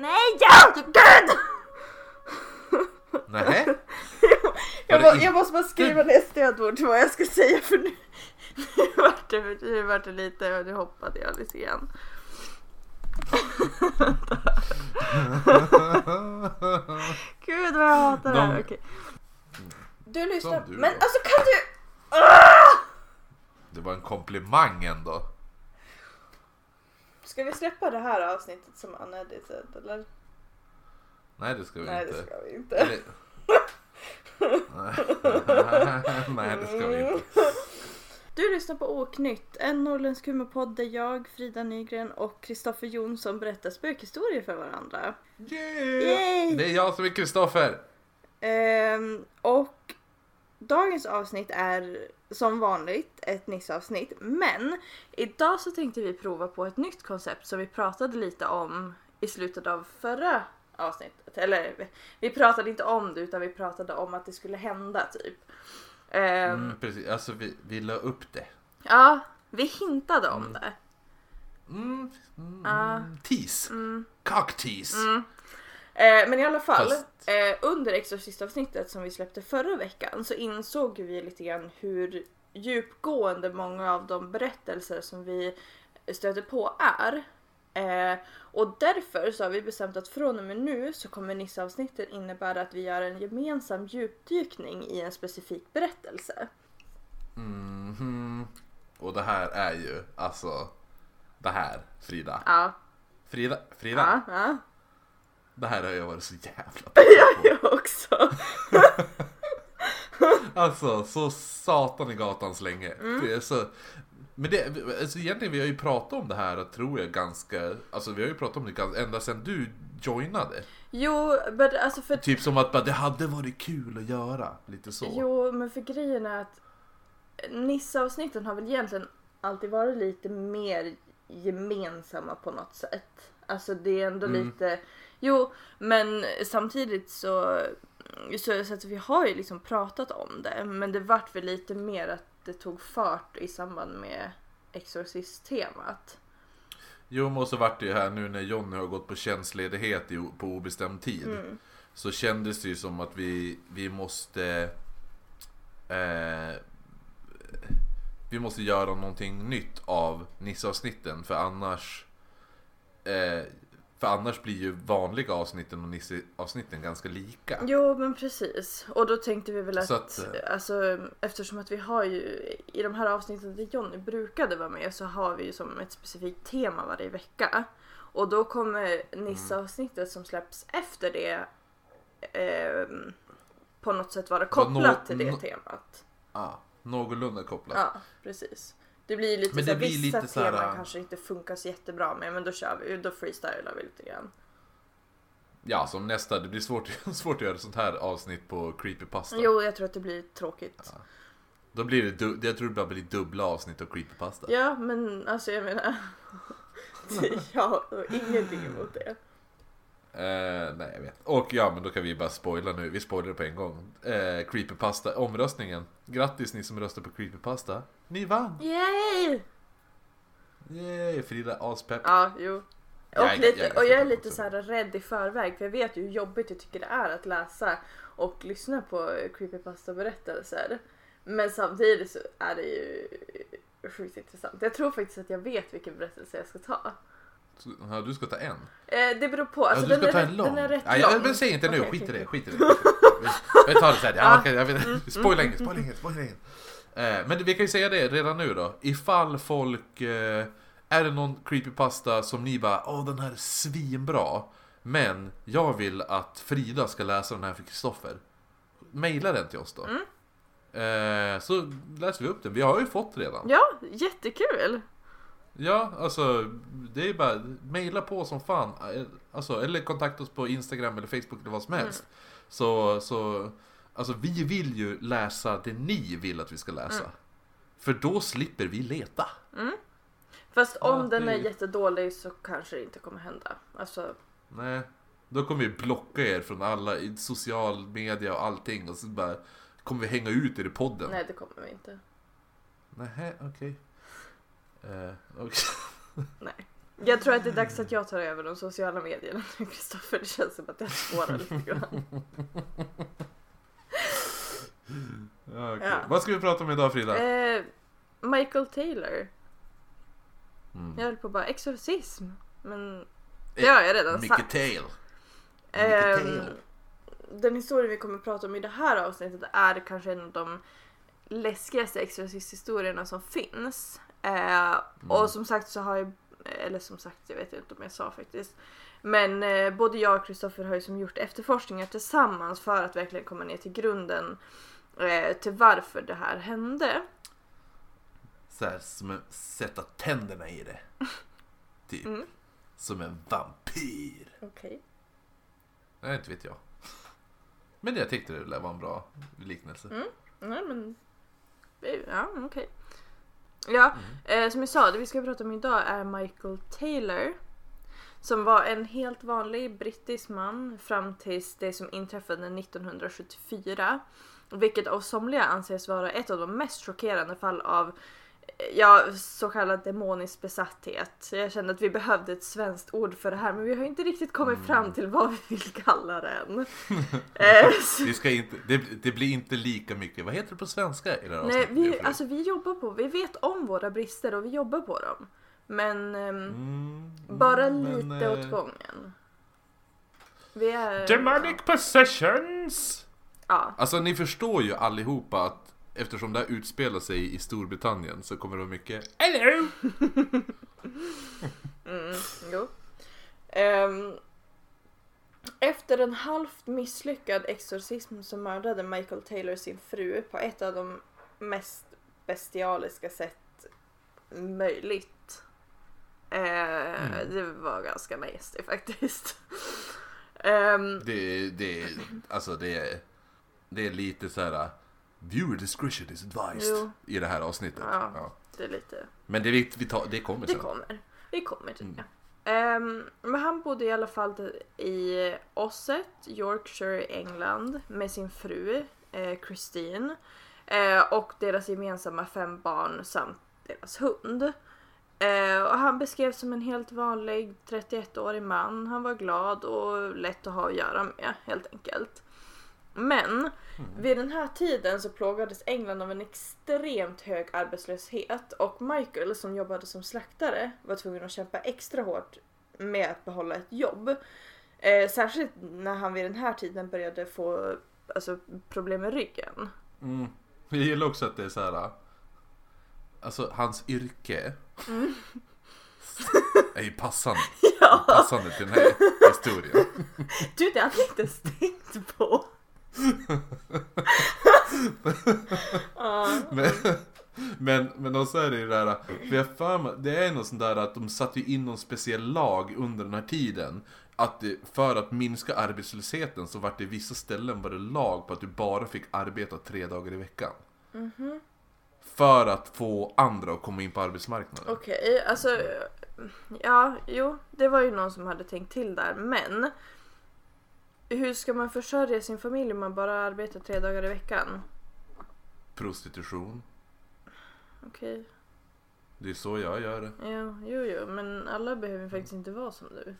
Nej! Ja! Gud! Nej. Jag, må, jag måste bara skriva ner stödord till vad jag ska säga för nu, nu vart det, nu vart det lite, nu hoppade jag lite grann. Gud vad jag hatar det här. De- Okej. Du lyssnar, du men alltså kan du... Ah! Det var en komplimang ändå. Ska vi släppa det här avsnittet som unedited eller? Nej det ska vi Nej inte. det ska vi inte. Eller- Nej det ska vi inte. Du lyssnar på Åknytt, en norrländsk humorpodd där jag, Frida Nygren och Kristoffer Jonsson berättar spökhistorier för varandra. Yay! Yay! Det är jag som är Kristoffer. Ehm, och dagens avsnitt är som vanligt ett Nisse-avsnitt. Men idag så tänkte vi prova på ett nytt koncept som vi pratade lite om i slutet av förra avsnittet. Eller vi pratade inte om det utan vi pratade om att det skulle hända typ. Ehm, Mm, precis, alltså vi, vi la upp det. Ja, vi hintade om det. Mm, mm, Ja. Tease. Mm. Cock-tease. Eh, men i alla fall, Fast- eh, under Exorcist-avsnittet som vi släppte förra veckan så insåg vi lite grann hur djupgående många av de berättelser som vi stöter på är. Eh, och därför så har vi bestämt att från och med nu så kommer Nisse-avsnitten innebära att vi gör en gemensam djupdykning i en specifik berättelse. Mhm. Och det här är ju alltså det här Frida. Ja, Frida, Frida. ja, ja. Det här har jag varit så jävla Jag också. Alltså så satan i gatans länge. Mm. Det är så... Men det, alltså egentligen vi har ju pratat om det här tror jag ganska, alltså vi har ju pratat om det ganska, ända sedan du joinade. Jo, men alltså för Typ som att det hade varit kul att göra, lite så. Jo, men för grejen är att Nisse-avsnitten har väl egentligen alltid varit lite mer gemensamma på något sätt. Alltså det är ändå Mm. lite... Jo, men samtidigt så, så, så att vi har ju liksom pratat om det. Men det vart väl lite mer att det tog fart i samband med Exorcist-temat. Jo men så vart det ju här nu när Jonny har gått på tjänstledighet på obestämd tid. Mm. Så kändes det ju som att vi, vi måste eh, Vi måste göra någonting nytt av Nisse-avsnitten för annars eh, För annars blir ju vanliga avsnitten och Nisse-avsnitten ganska lika. Jo men precis. Och då tänkte vi väl att, att, eh, alltså, eftersom att vi har ju i de här avsnitten där Johnny brukade vara med så har vi ju som ett specifikt tema varje vecka. Och då kommer Nisse-avsnittet som släpps efter det ehm, på något sätt vara kopplat nå- till det temat. Ah, någorlunda kopplat. Ja, precis. Det blir lite Men så här, blir vissa lite teman äh, kanske inte funkar så jättebra med men då kör vi, då freestylar vi lite grann. Ja, som nästa, det blir svårt, svårt att göra sånt här avsnitt på Creepypasta. Jo, jag tror att det blir tråkigt. Då blir det, du, jag tror det bara blir dubbla avsnitt av Creepypasta. Ja, men alltså jag menar. jag har ingenting emot det. Eh, nej jag vet. Och ja men då kan vi bara spoila nu, vi spoilar på en gång. Eh, Creepypasta, omröstningen. Grattis ni som röstar på Creepypasta. Ni vann! Yay! Yay! Frida aspepp. Ja, jo. Och, Jag är- lite, jag och jag är lite så här rädd i förväg för jag vet ju hur jobbigt jag tycker det är att läsa och lyssna på creepypasta-berättelser. Men samtidigt så är det ju sjukt intressant. Jag tror faktiskt att jag vet vilken berättelse jag ska ta. Ja, du ska ta en. Eh, det beror på. Alltså, ja, du ska ta en rätt- lång. den är rätt ja, lång. jag, men säg inte nu, Okej, skit i det, skit i det. Vi tar det sen. Ja, jag vet, spoila inget, spoila inget, spoila inget. Eh, men vi kan ju säga det redan nu då. Ifall folk... Eh, är det någon creepypasta som ni bara Åh den här är svinbra. Men jag vill att Frida ska läsa den här för Kristoffer. Maila den till oss då. Mm. Eh, så läser vi upp den. Vi har ju fått redan. Ja, jättekul! Ja, alltså det är bara mejla på som fan. Alltså, eller kontakta oss på Instagram eller Facebook eller vad som helst. Så, så, alltså vi vill ju läsa det ni vill att vi ska läsa. Mm. För då slipper vi leta. Fast om Ja, den det- är jättedålig så kanske det inte kommer hända. Alltså, Nej. Då kommer vi blocka er från alla social media och allting och så bara kommer vi hänga ut er i podden. nej det kommer vi inte. Nähä, okej. Eh. Nej. Jag tror att det är dags att jag tar över de sociala medierna nu Kristoffer. Det känns som att jag spårar lite grann. Ja, okej. Ja. Vad ska vi prata om idag Frida? Eh, Michael Taylor. Mm. Jag höll på bara exorcism. Men Eh, det har jag redan Micke sagt. Tail. Taylor. den historia vi kommer att prata om i det här avsnittet är kanske en av de läskigaste exorcisthistorierna som finns. Eh, Och som sagt så har jag, eller som sagt jag vet inte om jag sa faktiskt. Men eh, både jag och Kristoffer har ju som gjort efterforskningar tillsammans för att verkligen komma ner till grunden eh, till varför det här hände. Så här, som att sätta tänderna i det. Typ. Mm. Som en vampyr. Okej. Nej, inte vet jag. Men jag tyckte det vara en bra liknelse. Mm. Nej men, ja okej. Ja, eh, som jag sa, det vi ska prata om idag är Michael Taylor. Som var en helt vanlig brittisk man fram tills det som inträffade 1974. Vilket av somliga anses vara ett av de mest chockerande fall av ja, så kallad demonisk besatthet. Jag kände att vi behövde ett svenskt ord för det här men vi har inte riktigt kommit fram till vad vi vill kalla det än. Eh, ska inte, det, det blir inte lika mycket, vad heter det på svenska i det här Nej, vi, alltså, vi jobbar på, vi vet om våra brister och vi jobbar på dem. Men ehm, Mm, bara mm, lite men, eh, åt gången. Vi är... Demonic possessions! Ja, Alltså ni förstår ju allihopa att eftersom det här utspelar sig i Storbritannien så kommer det vara mycket Hello! mm, jo. Ehm, efter en halvt misslyckad exorcism så mördade Michael Taylor sin fru på ett av de mest bestialiska sätt möjligt. Eh, Det var ganska nasty faktiskt. Ehm, Det, det, alltså det är, det är lite så här. Viewer discretion is advised Jo. i det här avsnittet. Ja. Ja. det är lite... Men det, vi, vi tar, det kommer Det sen. kommer. Vi kommer till Mm. det. Ehm, men han bodde i alla fall i Osset, Yorkshire, England med sin fru eh, Christine eh, och deras gemensamma fem barn samt deras hund. Eh, och han beskrevs som en helt vanlig 31-årig man. Han var glad och lätt att ha att göra med helt enkelt. Men vid den här tiden så plågades England av en extremt hög arbetslöshet och Michael som jobbade som slaktare var tvungen att kämpa extra hårt med att behålla ett jobb. Eh, särskilt när han vid den här tiden började få alltså, problem med ryggen. Mm. Jag gillar också att det är så här. Alltså hans yrke är ju passande, Ja, passande till den här historien. du det hade jag inte ens tänkt på. Ja. Men, men, men också är det ju det där, för jag för mig, det är något sånt där att de satte ju in någon speciell lag under den här tiden. Att det, för att minska arbetslösheten så vart det i vissa ställen var det lag på att du bara fick arbeta tre dagar i veckan. För att få andra att komma in på arbetsmarknaden. Okej, alltså ja, jo, det var ju någon som hade tänkt till där, men hur ska man försörja sin familj om man bara arbetar tre dagar i veckan? Prostitution. Okej, Det är så jag gör ja, jo, jo, men alla behöver faktiskt inte vara som du.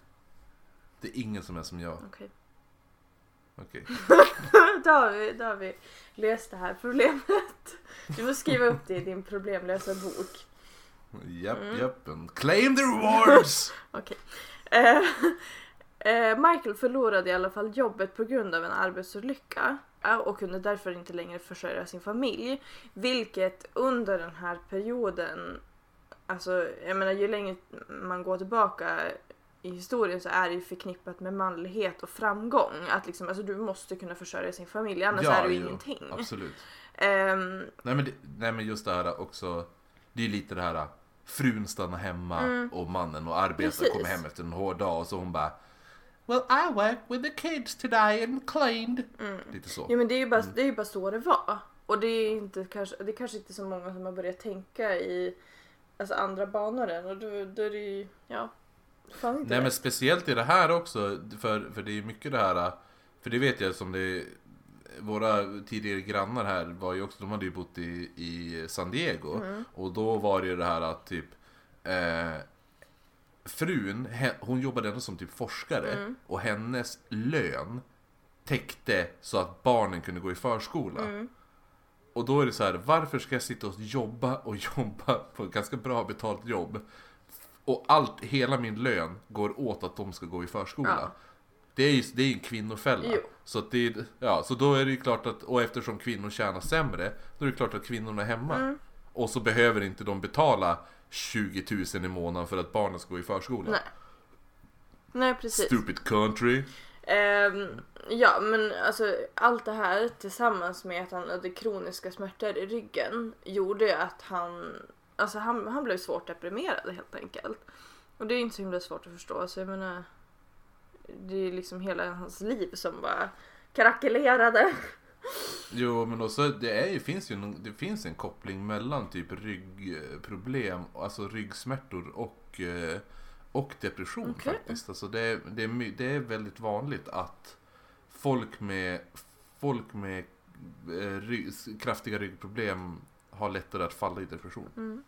Det är ingen som är som jag. Okej. Okej. då, har vi, då har vi löst det här problemet. Du får skriva upp det i din problemlösa bok. Japp, Mm. japp. and Claim the rewards! Okej. Eh, eh, Michael förlorade i alla fall jobbet på grund av en arbetsolycka och kunde därför inte längre försörja sin familj. Vilket under den här perioden, alltså jag menar ju längre man går tillbaka i historien så är det ju förknippat med manlighet och framgång. Att liksom, alltså du måste kunna försörja sin familj annars är du jo, ingenting. Absolut. Ehm, Nej men, det, nej men just det här också, det är lite det här frun stannar hemma och mannen och arbetar Mm. Precis. kommer hem efter en hård dag och så hon bara Well I worked with the kids today and cleaned. Lite så. Jo men det är ju bara, det är ju bara så det var. Och det är inte kanske, det är kanske inte så många som har börjat tänka i alltså, andra banor än och då, då är det ju, ja. Fan inte Nej det. men speciellt i det här också, för, för det är ju mycket det här, för det vet jag som det våra tidigare grannar här var ju också, de hade ju bott i, i San Diego Mm. och då var det ju det här att typ eh, frun, hon jobbade ändå som typ forskare och hennes lön täckte så att barnen kunde gå i förskola. Och då är det så här, varför ska jag sitta och jobba och jobba på ett ganska bra betalt jobb och allt, hela min lön går åt att de ska gå i förskola. Ja. Det är ju det är en kvinnofälla. Jo. Så, det, ja, så då är det ju klart att, och eftersom kvinnor tjänar sämre, då är det klart att kvinnorna är hemma. Mm. Och så behöver inte de betala 20 000 i månaden för att barnen ska gå i förskola. Nej. Nej precis. Stupid country. Ehm, ja men alltså allt det här tillsammans med att han hade kroniska smärtor i ryggen gjorde att han, alltså han, han blev svårt deprimerad helt enkelt. Och det är inte så himla svårt att förstå så jag menar det är liksom hela hans liv som bara krackelerade. Jo men också det är ju, finns ju någon, det finns en koppling mellan typ ryggproblem, alltså ryggsmärtor och, eh, och depression Okej. faktiskt. Alltså det, är- det, är, det är väldigt vanligt att folk med, folk med eh, ry, kraftiga ryggproblem har lättare att falla i depression.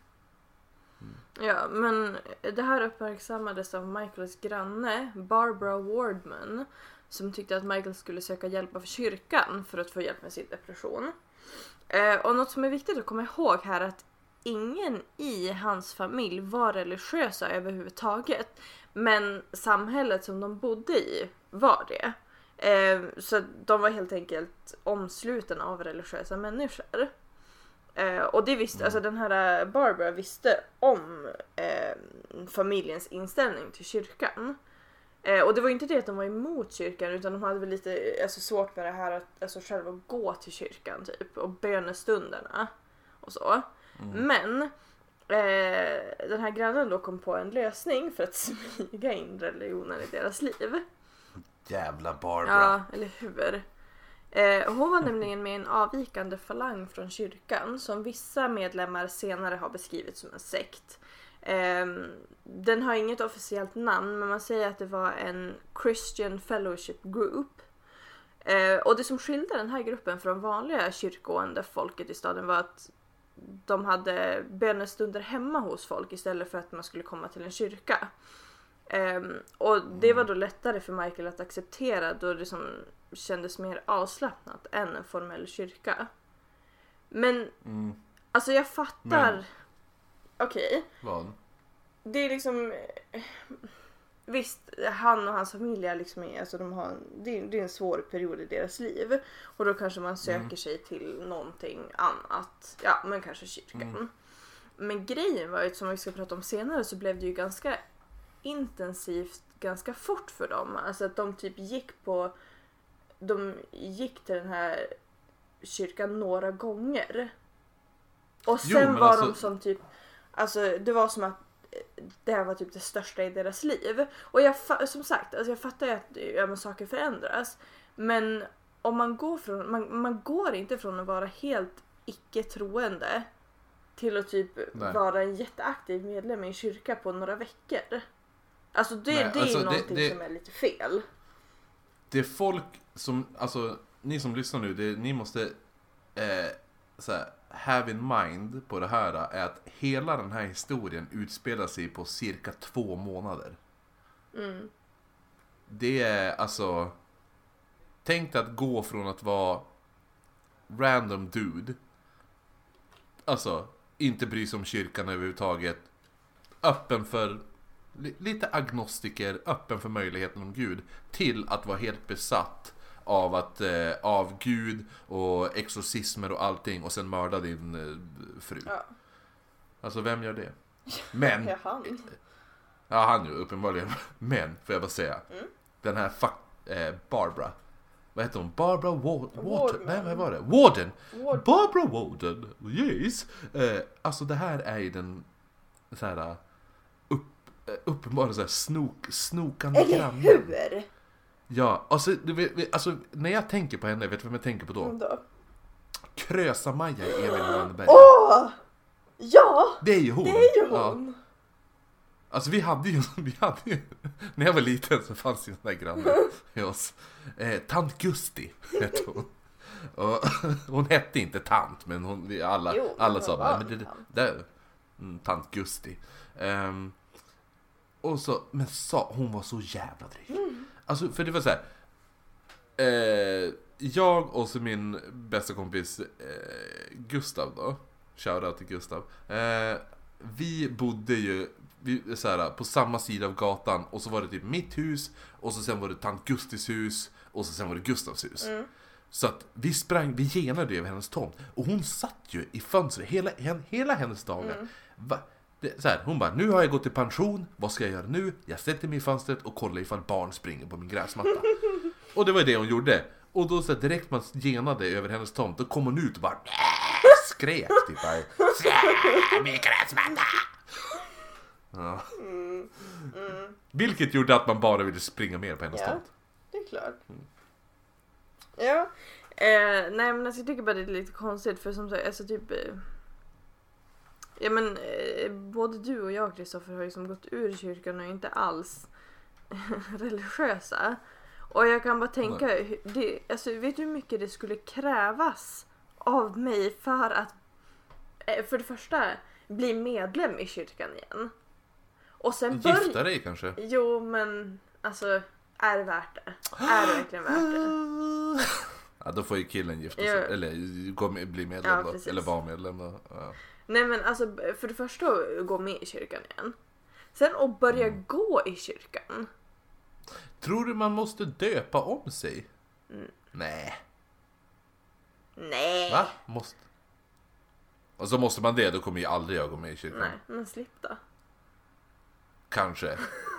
Ja men det här uppmärksammades av Michaels granne Barbara Wardman som tyckte att Michael skulle söka hjälp av kyrkan för att få hjälp med sin depression. Eh, och något som är viktigt att komma ihåg här är att ingen i hans familj var religiösa överhuvudtaget. Men samhället som de bodde i var det. Eh, så de var helt enkelt omslutna av religiösa människor. Eh, och det visste, alltså den här Barbara visste om eh, familjens inställning till kyrkan. Eh, och det var inte det att de var emot kyrkan utan de hade väl lite alltså, svårt med det här att alltså, själva gå till kyrkan typ och bönestunderna och så. Men eh, den här grannen då kom på en lösning för att smyga in religionen i deras liv. Jävla Barbara. Ja, eller hur? Eh, hon var nämligen med i en avvikande falang från kyrkan som vissa medlemmar senare har beskrivit som en sekt. Eh, den har inget officiellt namn men man säger att det var en Christian Fellowship Group. Eh, och det som skilde den här gruppen från vanliga kyrkogående folket i staden var att de hade bönestunder hemma hos folk istället för att man skulle komma till en kyrka. Ehm, och det var då lättare för Michael att acceptera då det som kändes mer avslappnat än en formell kyrka. Men Mm. alltså jag fattar. Okej, Vad? det är liksom eh, Visst, han och hans familj är liksom, alltså de har, en- det, är, det är en svår period i deras liv. Och då kanske man söker sig till någonting annat. Ja, men kanske kyrkan. Men grejen var ju, som vi ska prata om senare, så blev det ju ganska intensivt ganska fort för dem. Alltså att de typ gick på... De gick till den här kyrkan några gånger. Och Jo, sen men var alltså- de som typ... Alltså det var som att eh, det här var typ det största i deras liv. Och jag som sagt, alltså jag fattar ju att ja, men saker förändras. Men om man går från, man, man går inte från att vara helt icke-troende till att typ Nej. vara en jätteaktiv medlem i en kyrka på några veckor. Alltså det, Nej, det är alltså ju det- någonting det- som är lite fel. Det är folk som, alltså ni som lyssnar nu, det, ni måste eh, så här, have in mind på det här är att hela den här historien utspelar sig på cirka två månader. Mm. Det är alltså, tänk dig att gå från att vara random dude, alltså inte bry sig om kyrkan överhuvudtaget, öppen för li- lite agnostiker, öppen för möjligheten om Gud, till att vara helt besatt av att, eh, av Gud och exorcismer och allting och sen mörda din eh, fru. Ja. Alltså vem gör det? Men, Ja, han. ja han ju uppenbarligen, men får jag bara säga. Mm. Den här fuck, eh, Barbara. Vad heter hon? Barbara Wa- Warden? Nej vad var det? Warden! Ward- Barbara Warden, yes! Eh, alltså det här är ju den så här upp, eh, uppenbara så här snok, snokande Eller grannen. hur? Ja, alltså, du alltså när jag tänker på henne, vet du vem jag tänker på då? Då. Krösa-Maja i Emil i Lönneberg. Åh! Ja! Det är ju hon! Det är ju Ja. hon! Alltså vi hade ju, vi hade ju, när jag var liten så fanns ju en sån där granne i oss. Eh, tant Gusti hette hon. Och, hon hette inte tant men hon, vi alla, Jo, alla sa bara, en men det, tant." det, mm, tant Gusti. Ehm, Och så, men sa, hon var så jävla dryg. Alltså för det var så här. Eh, jag och så min bästa kompis eh, Gustav då. Shoutout till Gustav. Eh, vi bodde ju vi, så här, på samma sida av gatan och så var det typ mitt hus och så sen var det tant Gustis hus och så sen var det Gustavs hus. Så att vi sprang, vi genade över hennes tomt och hon satt ju i fönstret hela, hela hennes dagar. Va? Det, så här, hon bara, nu har jag gått i pension, vad ska jag göra nu? Jag sätter mig i fönstret och kollar ifall barn springer på min gräsmatta. och det var det hon gjorde. Och då så här, direkt man genade över hennes tomt, då kom hon ut och bara skrek typ bara, "Skrek, min gräsmatta! Ja. Vilket gjorde att man bara ville springa mer på hennes Ja. tomt. Det är klart. Ja. Eh, nej men alltså jag tycker bara det är lite konstigt för som sagt, alltså typ eh, Ja men eh, både du och jag Kristoffer har ju som gått ur kyrkan och är inte alls religiösa. Och jag kan bara tänka, det, alltså, vet du hur mycket det skulle krävas av mig för att eh, för det första bli medlem i kyrkan igen. Och sen börja... Gifta dig kanske? Jo men alltså är det värt det? Är det verkligen värt det? Ja, då får ju killen gifta sig, Ja. eller bli medlem Ja, då, eller vara medlem då. Ja. Nej men alltså för det första att gå med i kyrkan igen. Sen att börja Mm. gå i kyrkan. Tror du man måste döpa om sig? Mm. Nej. Nej. Va? Måste... Och så måste man det, då kommer ju aldrig jag gå med i kyrkan. Nej men slipp då. Kanske.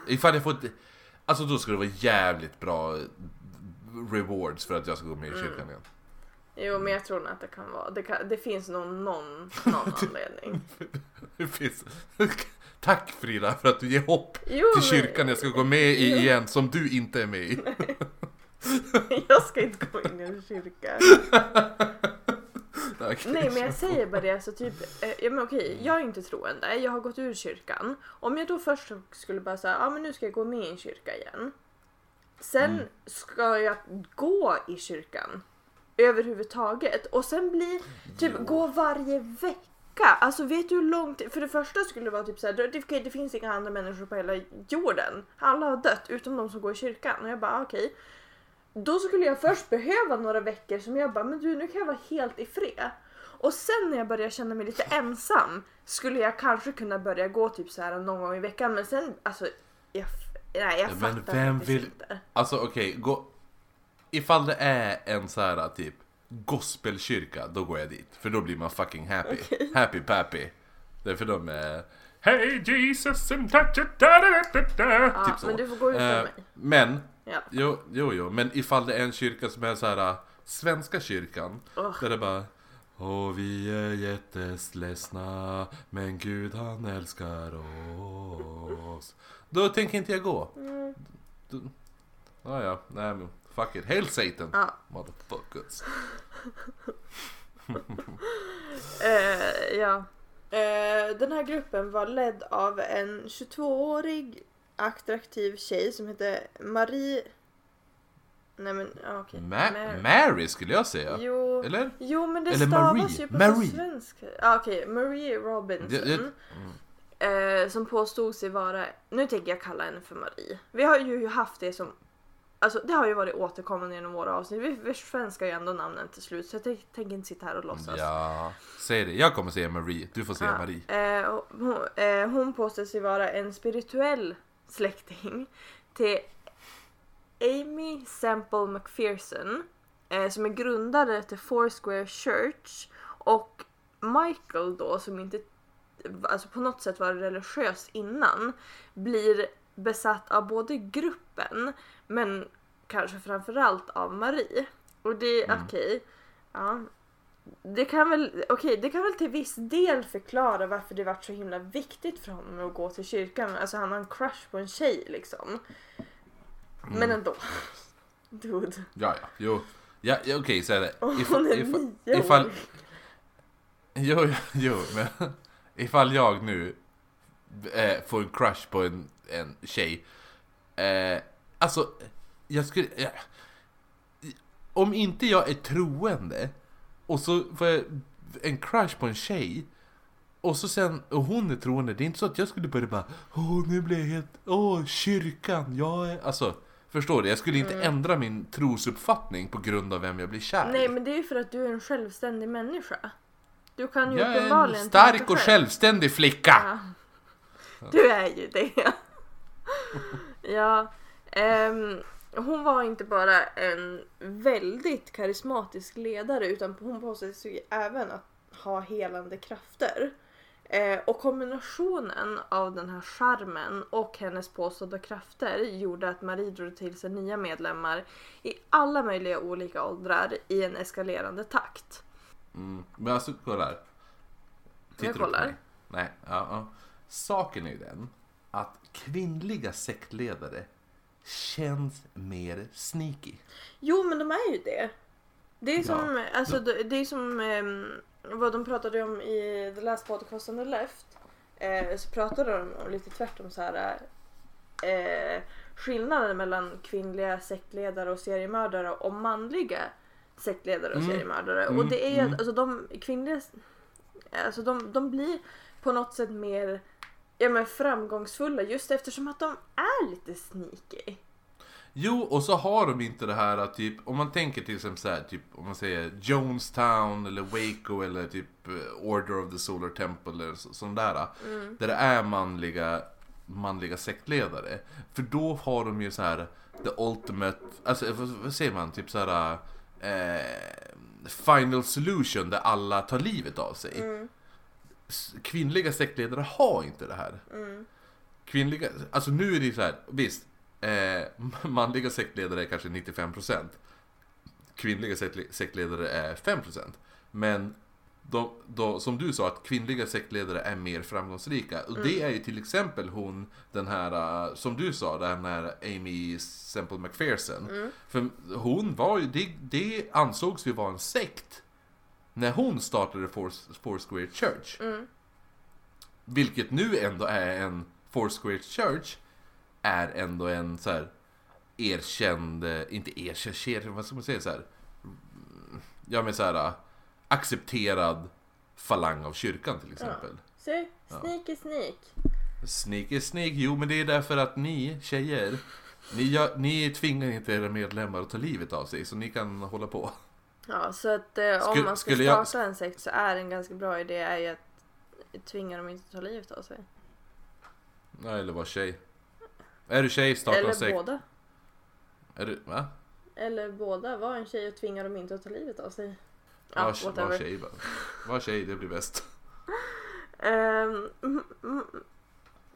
Ifall jag får ett... Alltså då ska det vara jävligt bra rewards för att jag ska gå med i Mm. kyrkan igen. Jo men jag tror nog att det kan vara. Det, kan, det finns nog någon, någon anledning. Det finns... Tack Frida för att du ger hopp Jo, till kyrkan jag ska gå med i igen som du inte är med i. jag ska inte gå in i en kyrka. Nej men jag säger bara det, alltså typ, eh, ja men okej, jag är inte troende, jag har gått ur kyrkan. Om jag då först skulle bara säga, ja men nu ska jag gå med i en kyrka igen. Sen Mm. ska jag gå i kyrkan överhuvudtaget och sen bli, typ Jo. gå varje vecka. Alltså vet du hur långt, för det första skulle det vara typ såhär, det, det finns inga andra människor på hela jorden. Alla har dött utom de som går i kyrkan. Och jag bara okej. Då skulle jag först behöva några veckor som jag bara, men du nu kan jag vara helt i fred. Och sen när jag börjar känna mig lite ensam skulle jag kanske kunna börja gå typ så här någon gång i veckan men sen alltså jag, nej, jag Men fattar vem vill- inte. Alltså okej, gå... Ifall det är en så här typ gospelkyrka, då går jag dit. För då blir man fucking happy. Happy pappy. Det är för de är... Hey Jesus and touch it, da, da, da, da. Ja, typ så. men du får gå utan Eh, mig. Men, Ja. jo, jo, jo, men ifall det är en kyrka som är så här äh, Svenska kyrkan, Ugh. där det bara Och vi är jättesledsna, men Gud han älskar oss. Då tänker inte jag gå. Mm. Då, ah, ja, nej men fuck it. Hail Satan! Ja. Motherfuckers. Eh, ja. Eh, den här gruppen var ledd av en 22-årig attraktiv tjej som heter Marie... Nej men okej. Ma- Mar- Mary skulle jag säga. Jo, Eller? jo men det Eller stavas Marie. ju på Marie. svenska. Ah, okej, Marie Robinson. Det- det- Eh, som påstod sig vara, nu tänker jag kalla henne för Marie. Vi har ju haft det som, alltså det har ju varit återkommande genom våra avsnitt. Vi försvenskar ju ändå namnen till slut så jag tänk- tänker inte sitta här och låtsas. Ja, säg det. Jag kommer säga Marie. Du får säga Ja, Marie. eh, hon, eh, hon påstår sig vara en spirituell släkting till Amy Semple McPherson eh, som är grundare till Foursquare Church och Michael då som inte alltså på något sätt var religiös innan blir besatt av både gruppen men kanske framförallt av Marie. Och det är Mm. okej. Ja, det kan väl, okej, det kan väl till viss del förklara varför det varit så himla viktigt för honom att gå till kyrkan. Alltså han har en crush på en tjej liksom. Men Mm. ändå. Dude. Ja, ja. Jo. Ja, ja okej, så är det. Och hon är ifall- nio ifall- år. Jo, jo, men ifall jag nu eh, får en crush på en, en tjej. Eh, alltså, jag skulle... Ja, om inte jag är troende och så får jag en crush på en tjej. och så sen, och hon är troende, det är inte så att jag skulle börja bara Åh nu blir jag helt, åh kyrkan, jag är... Alltså, förstår du? Jag skulle inte ändra min trosuppfattning på grund av vem jag blir kär. Mm. Nej men det är ju för att du är en självständig människa. Du kan ju Jag är uppenbarligen en stark och själv. självständig flicka! Ja. Du är ju det. Ja. ehm, hon var inte bara en väldigt karismatisk ledare utan hon påstod sig även att ha helande krafter. Eh, och kombinationen av den här charmen och hennes påstådda krafter gjorde att Marie drog till sig nya medlemmar i alla möjliga olika åldrar i en eskalerande takt. Mm. Men alltså kolla här. Tittar Jag kollar. Nej, ja, ja. Saken är ju den att kvinnliga sektledare känns mer sneaky. Jo men de är ju det. Det är Ja. som, alltså, det det är som ehm, vad de pratade om i The Last Podcast on the Left. Eh, så pratade de om lite tvärtom så här. Eh, skillnaden mellan kvinnliga sektledare och seriemördare och manliga sektledare och Mm. seriemördare. Mm, Och det är ju mm. att alltså, de kvinnliga, alltså de, de blir på något sätt mer ja, men framgångsfulla just eftersom att de är lite sneaky. Jo, och så har de inte det här att typ, om man tänker till exempel så här, typ om man säger Jonestown eller Waco eller typ eh, Order of the Solar Temple eller så, sån där. Där det är manliga, manliga sektledare. För då har de ju så här the ultimate, alltså vad, vad säger man, typ så här eh, final solution där alla tar livet av sig. S- Kvinnliga sektledare har inte det här. Kvinnliga, alltså nu är det ju så här, visst. Eh, manliga sektledare är kanske 95%. Kvinnliga sektle- sektledare är 5%. Men de, de, som du sa, att kvinnliga sektledare är mer framgångsrika. Och det är ju till exempel hon, den här, uh, som du sa, den här Amy Semple McPherson. För hon var ju, det, det ansågs ju vara en sekt. När hon startade Four- Foursquare Church. Vilket nu ändå är en Foursquare Church är ändå en så här erkänd, eh, inte erkänd, vad ska man säga så här. Mm, Ja men så här eh, accepterad falang av kyrkan till exempel. Se, sneaky sneak. Sneaky sneak, jo men det är därför att ni tjejer, ni, ni tvingar inte era medlemmar att ta livet av sig så ni kan hålla på. Ja, så att eh, om man ska skulle jag- starta en sekt så är en ganska bra idé är ju att tvinga dem inte att ta livet av sig. Ja, eller var tjej. Är du tjej, starta en Eller sekt. båda. Är du, va? Eller båda. Var en tjej och tvinga dem inte att ta livet av sig. Ja, var, var whatever. tjej bara. Var tjej, det blir bäst. Ehm, M- M-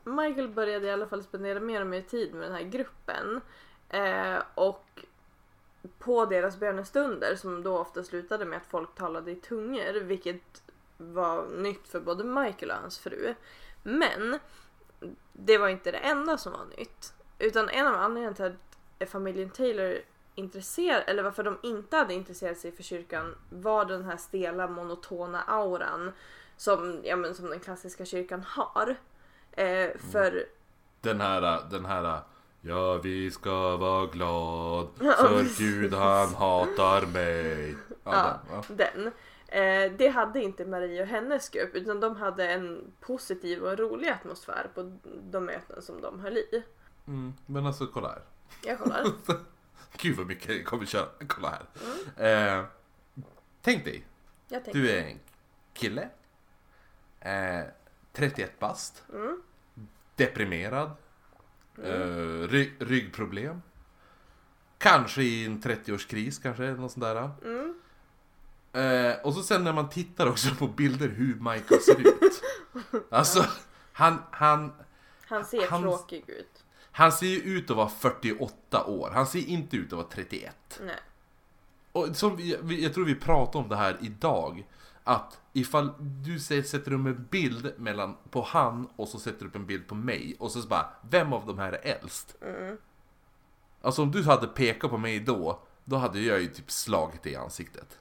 Michael började i alla fall spendera mer och mer tid med den här gruppen. Eh, och på deras bönestunder som då ofta slutade med att folk talade i tungor vilket var nytt för både Michael och hans fru. Men det var inte det enda som var nytt. Utan en av anledningarna till att familjen Taylor intresserad, eller varför de inte hade intresserat sig för kyrkan var den här stela monotona auran som, ja, men, som den klassiska kyrkan har. Eh, för Den här, den här Ja, vi ska vara glad för. Gud han hatar mig. Ja, Ja, den. Eh, det hade inte Marie och hennes grupp utan de hade en positiv och rolig atmosfär på de möten som de höll i. Mm, men alltså kolla här. Jag kollar. Gud vad mycket jag kommer köra. Kolla här. Eh, tänk dig, du är en kille. Eh, 31 bast. Mm. Deprimerad. Eh, ry- ryggproblem. Kanske i en 30-årskris kanske, något sånt där. Mm. Eh, och så sen när man tittar också på bilder hur Michael ser ut. Alltså, han, han, Han ser Han- tråkig ut. han ser ju ut att vara 48 år. Han ser inte ut att vara 31. Nej. Och som vi, jag tror vi pratade om det här idag. Att ifall du sä- sätter upp en bild mellan, på han och så sätter du upp en bild på mig. Och så, så bara, vem av de här är äldst? Mm. Alltså om du hade pekat på mig då, då hade jag ju typ slagit dig i ansiktet.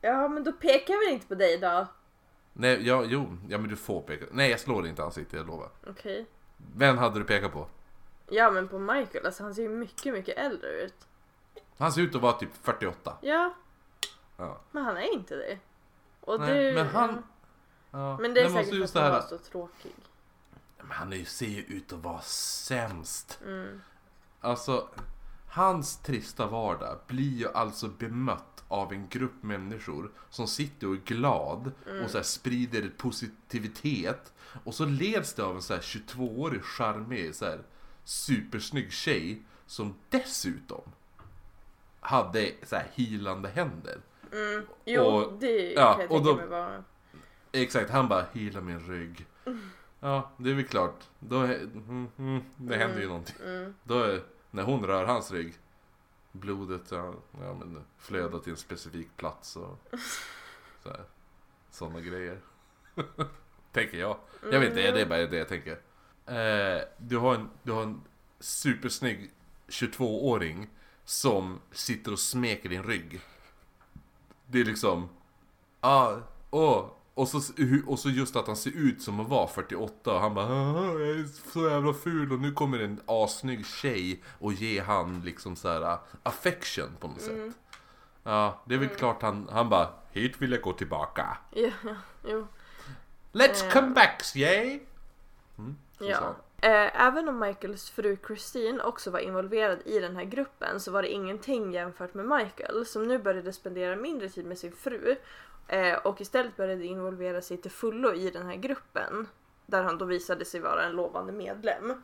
Ja men då pekar jag väl inte på dig då? Nej, ja, jo, ja men du får peka. Nej jag slår dig inte i ansiktet, jag lovar. Okej. Vem hade du pekat på? Ja men på Michael, alltså han ser ju mycket mycket äldre ut. Han ser ut att vara typ 48. Ja, Ja. men han är inte det. Och Nej, det men han- Ja. Men det är Nej, säkert för att han var så tråkig. Men han är ju- ser ju ut att vara sämst. Mm. Alltså, hans trista vardag blir ju alltså bemött av en grupp människor som sitter och är glad och så sprider positivitet. Och så leds det av en så här 22-årig charmig, så här supersnygg tjej som dessutom hade så här healande händer. Jo, Och- det ja, kan jag tänka då- mig vara... Exakt, han bara heala min rygg. Ja, det är väl klart. Då mm, mm, det händer ju någonting. Mm. Då är, när hon rör hans rygg, blodet ja, ja, men, flödar till en specifik plats och sådana grejer. tänker jag. Jag vet inte, det är bara det jag tänker. Eh, du, har en, du har en supersnygg 22-åring som sitter och smeker din rygg. Det är liksom, ah, åh. Och så, och så just att han ser ut som att vara 48 och han bara "Ah, jag är så jävla ful och nu kommer en assnygg tjej och ge han liksom så här affection på något sätt. Ja, det är väl klart han, han bara hit vill jag gå tillbaka. Ja, jo. Let's Eh. come back, yay! Så sa Ja. Eh, även om Michaels fru Christine också var involverad i den här gruppen så var det ingenting jämfört med Michael som nu började spendera mindre tid med sin fru eh, och istället började involvera sig till fullo i den här gruppen där han då visade sig vara en lovande medlem.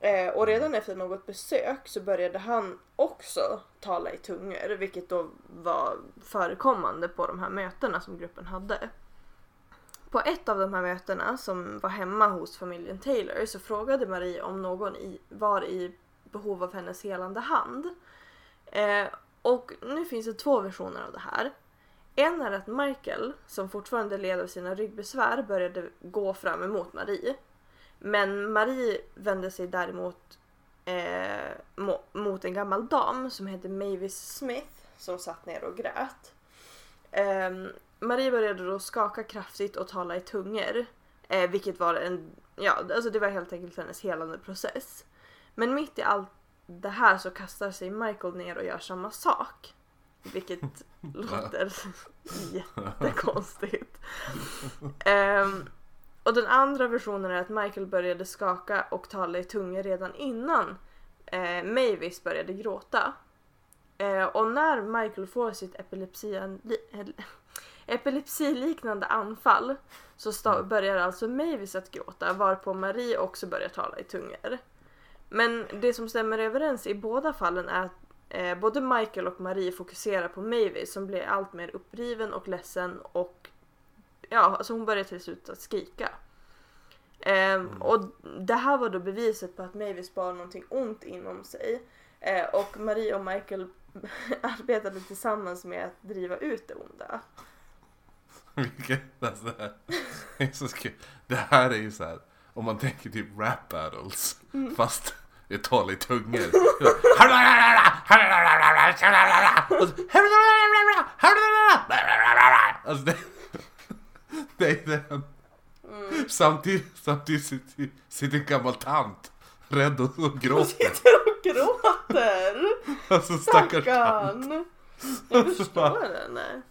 Eh, och redan efter något besök så började han också tala i tungor vilket då var förekommande på de här mötena som gruppen hade. På ett av de här mötena som var hemma hos familjen Taylor så frågade Marie om någon i, var i behov av hennes helande hand. Eh, och nu finns det två versioner av det här. En är att Michael, som fortfarande led av sina ryggbesvär, började gå fram emot Marie. Men Marie vände sig däremot eh, mo- mot en gammal dam som hette Mavis Smith som satt ner och grät. Eh, Marie började då skaka kraftigt och tala i tungor. Eh, vilket var en, ja alltså det var helt enkelt hennes helande process. Men mitt i allt det här så kastar sig Michael ner och gör samma sak. Vilket låter jättekonstigt. Ehm, och den andra versionen är att Michael började skaka och tala i tungor redan innan eh, Mavis började gråta. Eh, och när Michael får sitt epilepsi, epilepsiliknande anfall så sta- börjar alltså Mavis att gråta varpå Marie också börjar tala i tungor. Men det som stämmer överens i båda fallen är att eh, både Michael och Marie fokuserar på Mavis som blir allt mer uppriven och ledsen och ja, alltså hon börjar till slut att skrika. Ehm, Och det här var då beviset på att Mavis bar någonting ont inom sig. Eh, och Marie och Michael arbetade tillsammans med att driva ut det onda. Vilket, alltså, det, här, är så kul. Det här är ju så här, om man tänker typ rap battles, fast det talar i tungor. Alltså det, det är den. Samtidigt, samtidigt sitter, sitter en gammal tant rädd och, och gråter. Sitter och gråter! Alltså stackars tant. Jag förstår henne.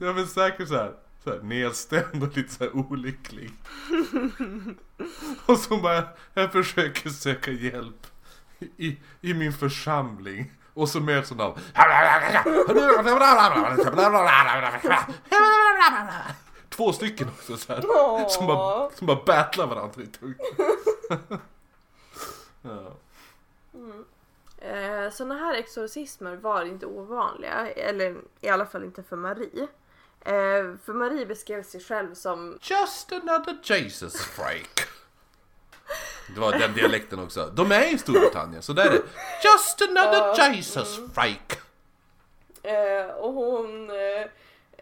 Ja men säkert så här, så här nedstämd och lite så olycklig. och så bara, jag försöker söka hjälp i, i min församling. Och så möts hon av Två stycken också så här, som, bara, som bara battlar varandra i tungan. ja. Eh, såna här exorcismer var inte ovanliga, eller i alla fall inte för Marie. Eh, för Marie beskrev sig själv som Just another Jesus freak. Det var den dialekten också. De är i Storbritannien, så där är det. Just another Jesus freak. Eh, och hon eh,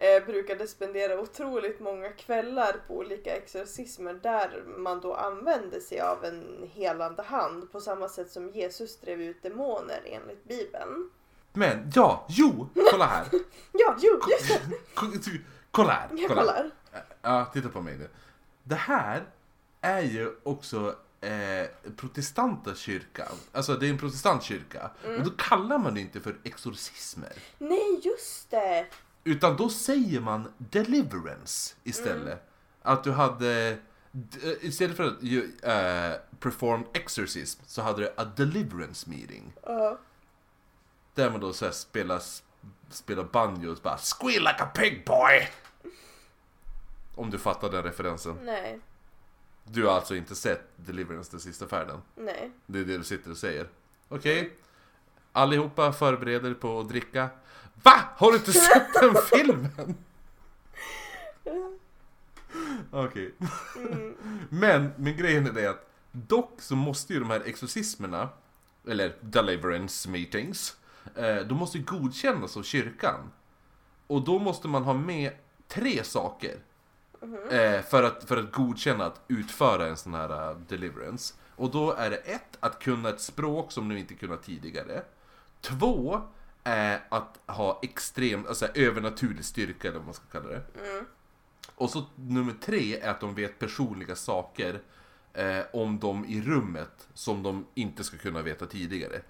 eh, brukade spendera otroligt många kvällar på olika exorcismer där man då använde sig av en helande hand på samma sätt som Jesus drev ut demoner enligt bibeln. Men ja, jo, kolla här. Ja, jo, just det! Ko- Kolla här. Jag Kolla. kollar. Ja, titta på mig nu. Det här är ju också eh, protestanta kyrkan. Alltså det är en protestantkyrka. Och då kallar man det inte för exorcismer. Nej, just det! Utan då säger man deliverance istället. Att du hade, d- istället för att ju, eh, perform exorcism så hade du a deliverance meeting. Ja. Där man då så här spelar, spelar banjo och bara Squeal like a pig boy! Om du fattar den referensen. Nej, Du har alltså inte sett Deliverance den sista färden? nej. Det är det du sitter och säger. Okej? Allihopa förbereder er på att dricka. VA? Har du inte sett den filmen? Okej. Men, men grejen är det att dock så måste ju de här exorcismerna, eller deliverance meetings, de måste godkännas av kyrkan. Och då måste man ha med tre saker. Eh, för, att, för att godkänna att utföra en sån här eh, deliverance. Och då är det ett, att kunna ett språk som du inte kunnat tidigare. Två, är att ha extrem, alltså övernaturlig styrka eller vad man ska kalla det. Och så nummer tre är att de vet personliga saker eh, om dem i rummet som de inte ska kunna veta tidigare.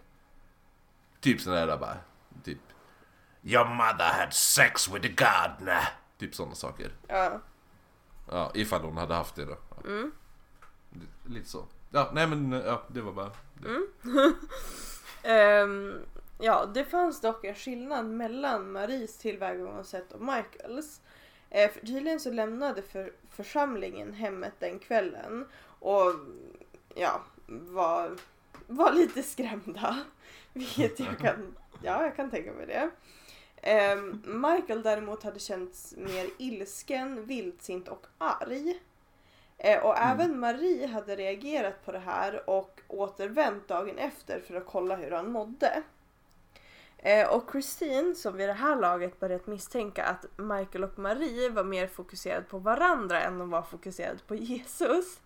Typ sådär där bara, typ Your mother had sex with the gardener. Typ sådana saker. Ja. Ja, ifall hon hade haft det då. Ja. Lite så. Ja, nej men ja, det var bara det. Ehm, ja, det fanns dock en skillnad mellan Maries tillvägagångssätt och Michaels. Eh, för tydligen så lämnade för, församlingen hemmet den kvällen och ja, var, var lite skrämda. Vilket jag kan, ja, jag kan tänka mig det. Ehm, Michael däremot hade känts mer ilsken, vildsint och arg. Eh, och även Marie hade reagerat på det här och återvänt dagen efter för att kolla hur han mådde. Eh, och Christine, som vid det här laget börjat misstänka att Michael och Marie var mer fokuserade på varandra än de var fokuserade på Jesus.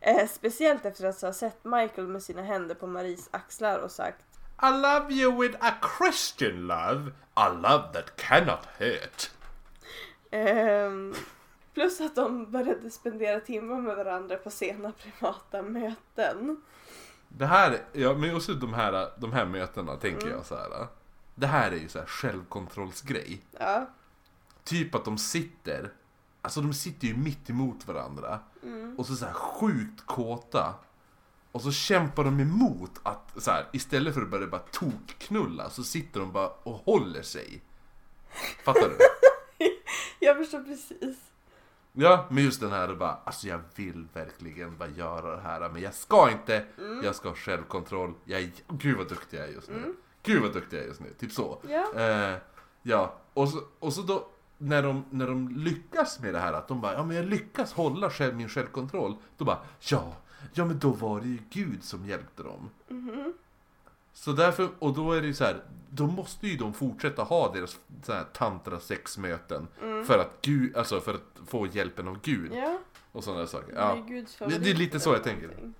Eh, speciellt efter att ha sett Michael med sina händer på Maries axlar och sagt I love you with a Christian love. A love that cannot hurt. Ehm, plus att de började spendera timmar med varandra på sena privata möten. Det här, ja men också de här, de här mötena tänker jag så här. Det här är ju så här självkontrollsgrej. Ja. Typ att de sitter, alltså de sitter ju mitt emot varandra. Och så så här sjukt kåta. Och så kämpar de emot att så här, istället för att börja bara tokknulla så sitter de bara och håller sig. Fattar du? Jag förstår precis. Ja, men just den här bara, alltså jag vill verkligen bara göra det här men jag ska inte, jag ska ha självkontroll, jag är, gud vad duktig jag är just nu. Gud vad duktig jag är just nu, typ så. Ja. Eh, ja, och så, och så då när de, när de lyckas med det här att de bara, ja men jag lyckas hålla själv, min självkontroll. Då bara, ja, ja men då var det ju Gud som hjälpte dem. Så därför, och då är det ju så här, då måste ju de fortsätta ha deras så här tantra sexmöten för att Gud, alltså för att få hjälpen av Gud Ja, och sådana saker. det är Ja. Det- är lite så jag tänker. någonting.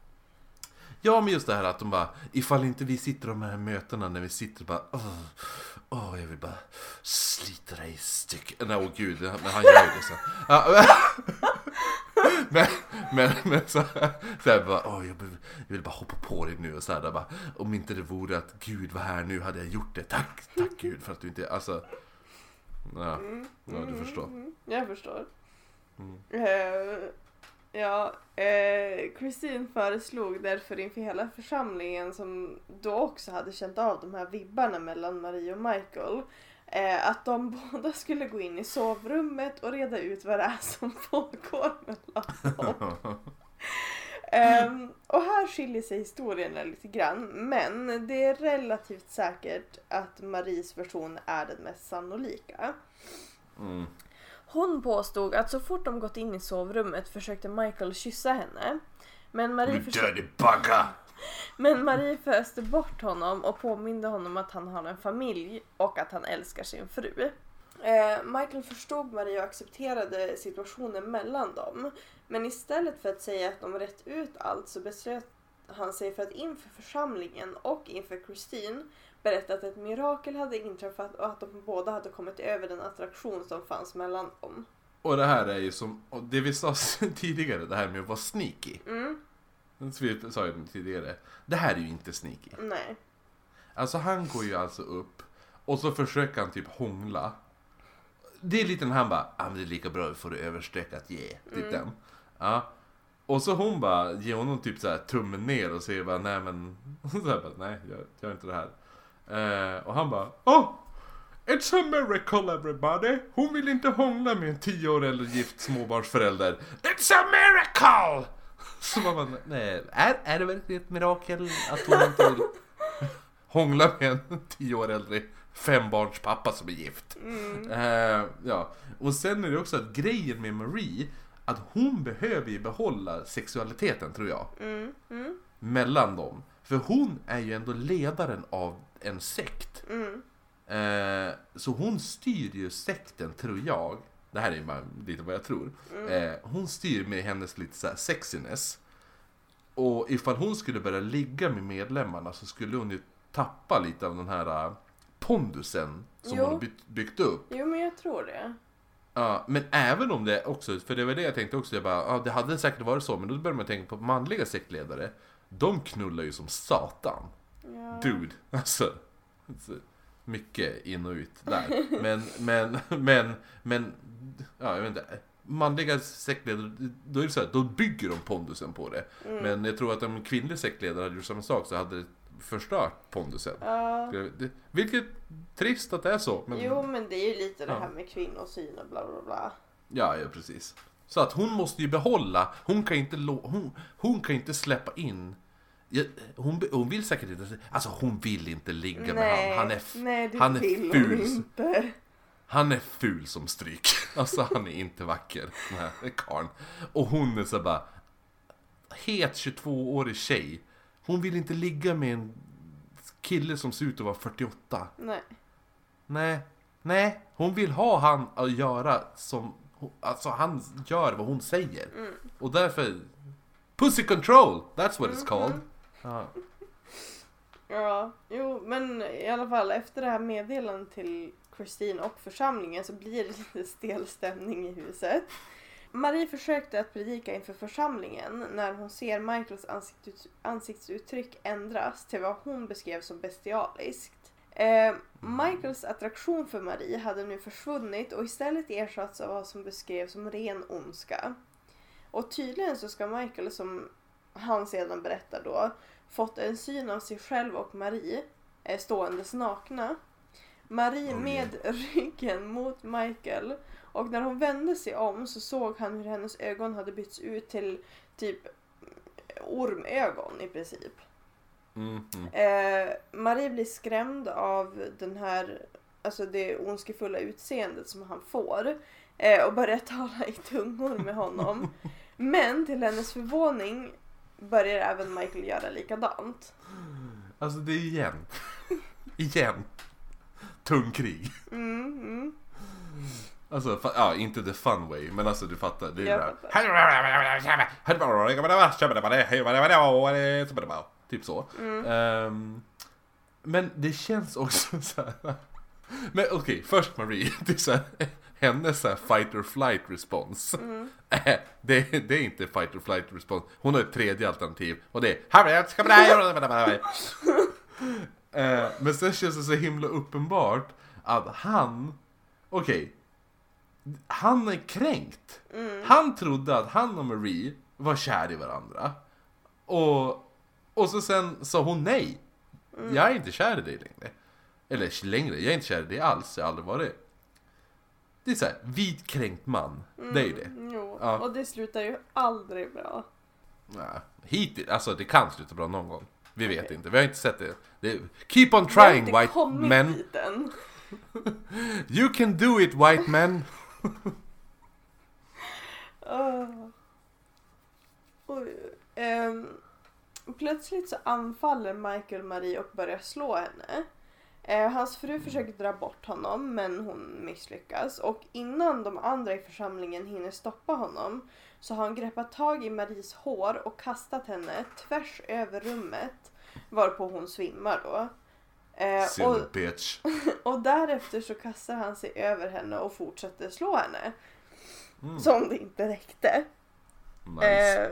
ja, men just det här att de bara, ifall inte vi sitter de här mötena när vi sitter och bara, åh, åh jag vill bara slita dig i stycken. Nej, åh gud, men han gör ju det så. Men, men, men så här, så här bara, åh, jag, vill, jag vill bara hoppa på dig nu och så här, bara, om inte det vore att Gud var här nu hade jag gjort det. Tack, tack Gud för att du inte, alltså. Ja, ja du förstår. Mm, jag förstår. Mm. Eh, ja, eh, Christine föreslog därför inför hela församlingen som då också hade känt av de här vibbarna mellan Marie och Michael eh, att de båda skulle gå in i sovrummet och reda ut vad det är som pågår mellan dem. Ehm, och här skiljer sig historierna lite grann men det är relativt säkert att Maries version är den mest sannolika. Mm. Hon påstod att så fort de gått in i sovrummet försökte Michael kyssa henne. Men Marie, You försö- dirty bugger! men Marie föste bort honom och påminde honom att han har en familj och att han älskar sin fru. Eh, Michael förstod Marie och accepterade situationen mellan dem. Men istället för att säga att de rätt ut allt så beslöt han sig för att inför församlingen och inför Christine berätta att ett mirakel hade inträffat och att de båda hade kommit över den attraktion som fanns mellan dem. Och det här är ju som, det vi sa tidigare, det här med att vara sneaky. Mm, Så vi sa ju tidigare. Det här är ju inte sneaky. nej. Alltså han går ju alltså upp och så försöker han typ hångla. det är lite när han bara, ah, men det är lika bra, får du överstreck att ge. Typ den. Ja. Och så hon bara ger honom typ så här tummen ner och säger bara nej men, så här bara, nej jag gör inte det här. Eh, och han bara, oh! It's a miracle everybody! Hon vill inte hångla med en tio år äldre gift småbarnsförälder. It's a miracle! Så man bara, nej, är, är det verkligen ett mirakel att hon inte vill hångla med en tio år äldre fembarnspappa som är gift? Eh, ja, och sen är det också att grejen med Marie, att hon behöver ju behålla sexualiteten tror jag. Mm, mm, Mellan dem. För hon är ju ändå ledaren av en sekt. mm. Eh, så hon styr ju sekten, tror jag. Det här är ju bara lite vad jag tror. Eh, hon styr med hennes lite så sexiness. Och ifall hon skulle börja ligga med medlemmarna så skulle hon ju tappa lite av den här eh, pondusen som Jo. hon har byggt, byggt upp. Jo men jag tror det. Ja, men även om det också, för det var det jag tänkte också, jag bara, ja, det hade säkert varit så, men då börjar man tänka på manliga sektledare. De knullar ju som satan. Ja. Dude, alltså. alltså, Mycket in och ut där. Men, men, men, men, ja jag vet inte. Manliga sektledare, då är det så här, då bygger de pondusen på det. Mm. Men jag tror att om en kvinnlig sektledare hade gjort samma sak så hade det förstört pondusen. Ja. Vilket trist att det är så. Men... Jo men det är ju lite det här med kvinnosyn och bla bla bla. Ja, ja precis. Så att hon måste ju behålla, hon kan inte, hon, hon kan inte släppa in hon, hon vill säkert inte, alltså hon vill inte ligga med han. Han är, nej det han är ful. Han är ful som stryk. Alltså han är inte vacker, den här karln. Och hon är så bara, het 22-årig tjej. Hon vill inte ligga med en kille som ser ut att vara 48. Nej. Nej, nej, hon vill ha han att göra som, alltså han gör vad hon säger. Mm. Och därför, pussy control, that's what it's called. Ja. Ja, jo men i alla fall efter det här meddelandet till Christine och församlingen så blir det lite stel stämning i huset. Marie försökte att predika inför församlingen när hon ser Michaels ansiktsut- ansiktsuttryck ändras till vad hon beskrev som bestialiskt. Eh, Michaels attraktion för Marie hade nu försvunnit och istället ersatts av vad som beskrevs som ren ondska. Och tydligen så ska Michael, som han sedan berättar då, fått en syn av sig själv och Marie eh, ståendes nakna. Marie med ryggen mot Michael och när hon vände sig om så såg han hur hennes ögon hade bytts ut till typ ormögon i princip. Mm, mm. Eh, Marie blir skrämd av den här, alltså det ondskefulla utseendet som han får eh, och börjar tala i tungor med honom. Men till hennes förvåning börjar även Michael göra likadant. Alltså det är igen. igen. Tungkrig. Mm, mm. Alltså, ja, inte the fun way, men alltså du fattar. Det är Jag bra. Typ så. Mm. Ehm, men det känns också så här. Men okej, först Marie. Det är så här, hennes så här fight or flight respons. Mm. Det, det är inte fight or flight respons. Hon har ett tredje alternativ och det är Eh, Men sen känns det så himla uppenbart att han, okej, han är kränkt. Han trodde att han och Marie var kär i varandra. Och, och så sen sa hon nej. Jag är inte kär i dig längre. Eller längre, jag är inte kär i dig alls, jag har aldrig varit. Det är såhär, vit kränkt man. Det är ju det. Mm, Jo, Ja. och det slutar ju aldrig bra. Ja, hittills, alltså det kan sluta bra någon gång. Vi vet Okej. inte, vi har inte sett det. det keep on trying white men. You can do it white man. Ah. Oj. Ehm, plötsligt så anfaller Michael Marie och börjar slå henne. Eh, hans fru försöker dra bort honom men hon misslyckas och innan de andra i församlingen hinner stoppa honom så har han greppat tag i Maries hår och kastat henne tvärs över rummet varpå hon svimmar då. Eh, och, och därefter så kastar han sig över henne och fortsätter slå henne. Mm. Som det inte räckte. Nice. Eh,